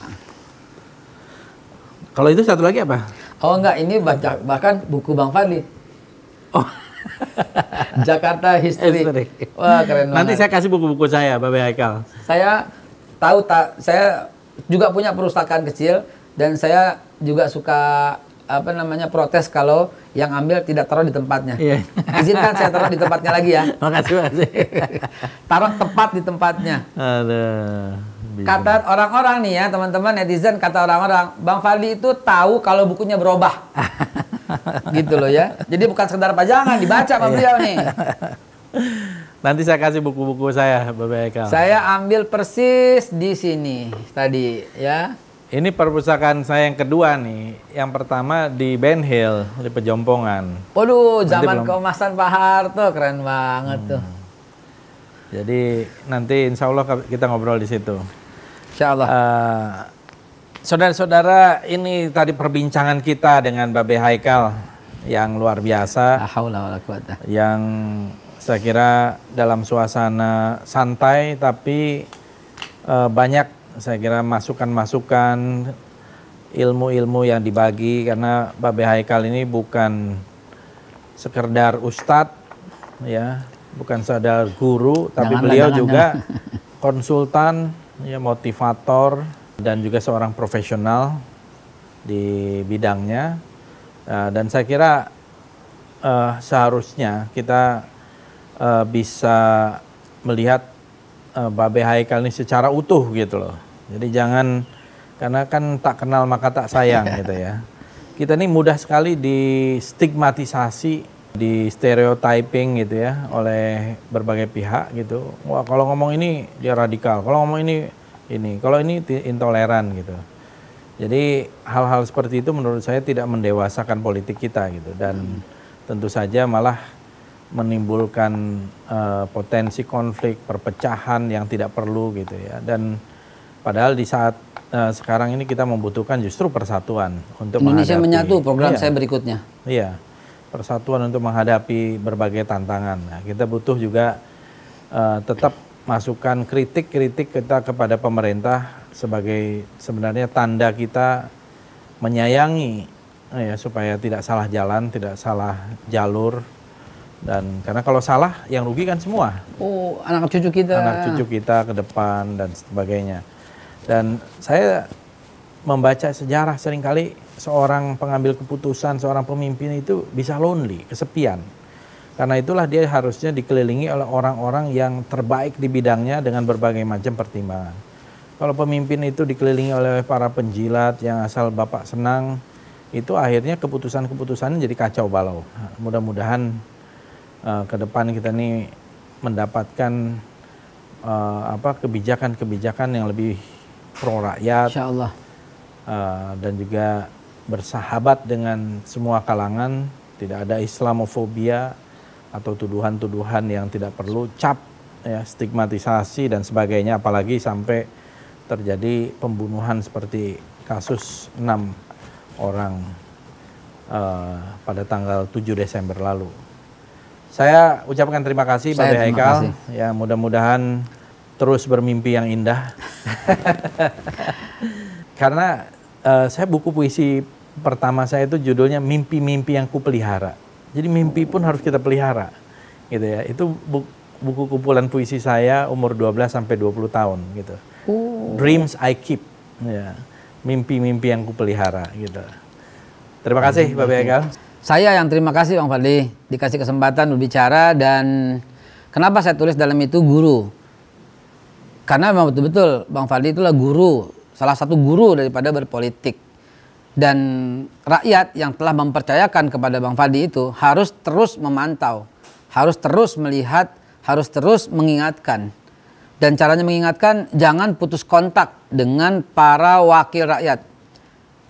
Kalau itu satu lagi apa? Oh enggak, ini baca bahkan buku Bang Fadli. Oh, Jakarta History. History. Wah, keren nanti banget. saya kasih buku-buku saya Pak Haikal. Saya tahu tak saya juga punya perpustakaan kecil dan saya juga suka apa namanya protes kalau yang ambil tidak taruh di tempatnya. Iya. Izinkan saya taruh di tempatnya lagi ya. Makasih makasih. Taruh tepat di tempatnya. Aduh. Kata orang-orang nih ya, teman-teman netizen kata orang-orang, Bang Fadli itu tahu kalau bukunya berubah. gitu loh ya. Jadi bukan sekedar pajangan dibaca Iya. sama beliau nih. Nanti saya kasih buku-buku saya Pak Haikal. Saya ambil persis di sini tadi ya. Ini perpustakaan saya yang kedua nih. Yang pertama di Ben Hill di Pejompongan. Waduh, zaman belum- Hmm. keemasan Pak Harto keren banget tuh. Jadi nanti insya Allah kita ngobrol di situ. Insya Allah. Eh, Saudara-saudara, ini tadi perbincangan kita dengan Babe Haikal yang luar biasa, yang saya kira dalam suasana santai tapi eh, banyak saya kira masukan-masukan ilmu-ilmu yang dibagi. Karena Babe Haikal ini bukan sekedar ustadz ya, bukan sekedar guru tapi Janganlah, beliau jangan, juga konsultan ya motivator dan juga seorang profesional di bidangnya Eh, dan saya kira eh, seharusnya kita eh, bisa melihat eh, Babe Haikal ini secara utuh gitu loh. Jadi jangan karena kan tak kenal maka tak sayang gitu ya. Kita ini mudah sekali di stigmatisasi, di stereotyping gitu ya oleh berbagai pihak gitu. Wah kalau ngomong ini dia radikal, kalau ngomong ini ini, kalau ini intoleran gitu. Jadi hal-hal seperti itu menurut saya tidak mendewasakan politik kita gitu dan tentu saja malah menimbulkan eh, potensi konflik, perpecahan yang tidak perlu gitu ya. Dan padahal di saat eh, sekarang ini kita membutuhkan justru persatuan untuk Indonesia menghadapi- menyatu program Iya. saya berikutnya. Iya, persatuan untuk menghadapi berbagai tantangan. Nah, kita butuh juga eh, tetap masukan kritik-kritik kita kepada pemerintah sebagai sebenarnya tanda kita menyayangi eh, ya supaya tidak salah jalan, tidak salah jalur dan karena kalau salah yang rugi kan semua Oh, anak cucu kita. anak cucu kita ke depan dan sebagainya. Dan saya membaca sejarah sering kali seorang pengambil keputusan, seorang pemimpin itu bisa lonely, kesepian. Karena itulah dia harusnya dikelilingi oleh orang-orang yang terbaik di bidangnya dengan berbagai macam pertimbangan. Kalau pemimpin itu dikelilingi oleh para penjilat yang asal bapak senang, itu akhirnya keputusan-keputusannya jadi kacau balau. Nah, Mudah-mudahan eh, ke depan kita ini mendapatkan eh, apa kebijakan-kebijakan yang lebih pro rakyat Insya Allah. eh, dan juga bersahabat dengan semua kalangan, tidak ada Islamofobia atau tuduhan-tuduhan yang tidak perlu, cap, ya, stigmatisasi dan sebagainya, apalagi sampai terjadi pembunuhan seperti kasus enam orang eh, pada tanggal 7 Desember lalu. Saya ucapkan terima kasih Babe terima Haikal. kasih. Ya, mudah-mudahan terus bermimpi yang indah. Karena eh, saya buku puisi pertama saya itu judulnya Mimpi-mimpi yang kupelihara. Jadi mimpi pun harus kita pelihara. Gitu ya. Itu bu- buku kumpulan puisi saya umur 12 sampai 20 tahun gitu. Dreams I keep. Ya. Mimpi-mimpi yang kupelihara gitu. Terima kasih Bapak Haikal. Saya yang terima kasih Bang Fadli dikasih kesempatan berbicara dan kenapa saya tulis dalam itu guru. Karena memang betul-betul Bang Fadli itulah guru salah satu guru daripada berpolitik. Dan rakyat yang telah mempercayakan kepada Bang Fadli itu harus terus memantau, harus terus melihat, harus terus mengingatkan. Dan caranya mengingatkan jangan putus kontak dengan para wakil rakyat.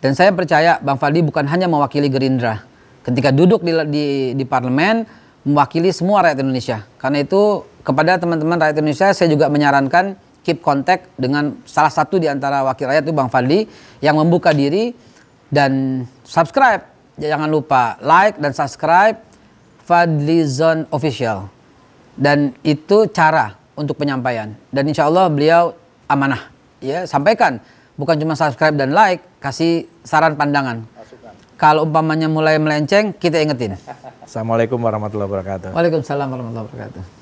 Dan saya percaya Bang Fadli bukan hanya mewakili Gerindra. Ketika duduk di, di, di parlemen, mewakili semua rakyat Indonesia. Karena itu kepada teman-teman rakyat Indonesia saya juga menyarankan keep contact dengan salah satu di antara wakil rakyat itu Bang Fadli yang membuka diri dan subscribe. Jangan lupa like dan subscribe Fadli Zone Official. Dan itu cara untuk penyampaian. Dan insya Allah beliau amanah. Ya, sampaikan. Bukan cuma subscribe dan like, kasih saran pandangan. Kalau umpamanya mulai melenceng, kita ingetin. Assalamualaikum warahmatullahi wabarakatuh. Waalaikumsalam warahmatullahi wabarakatuh.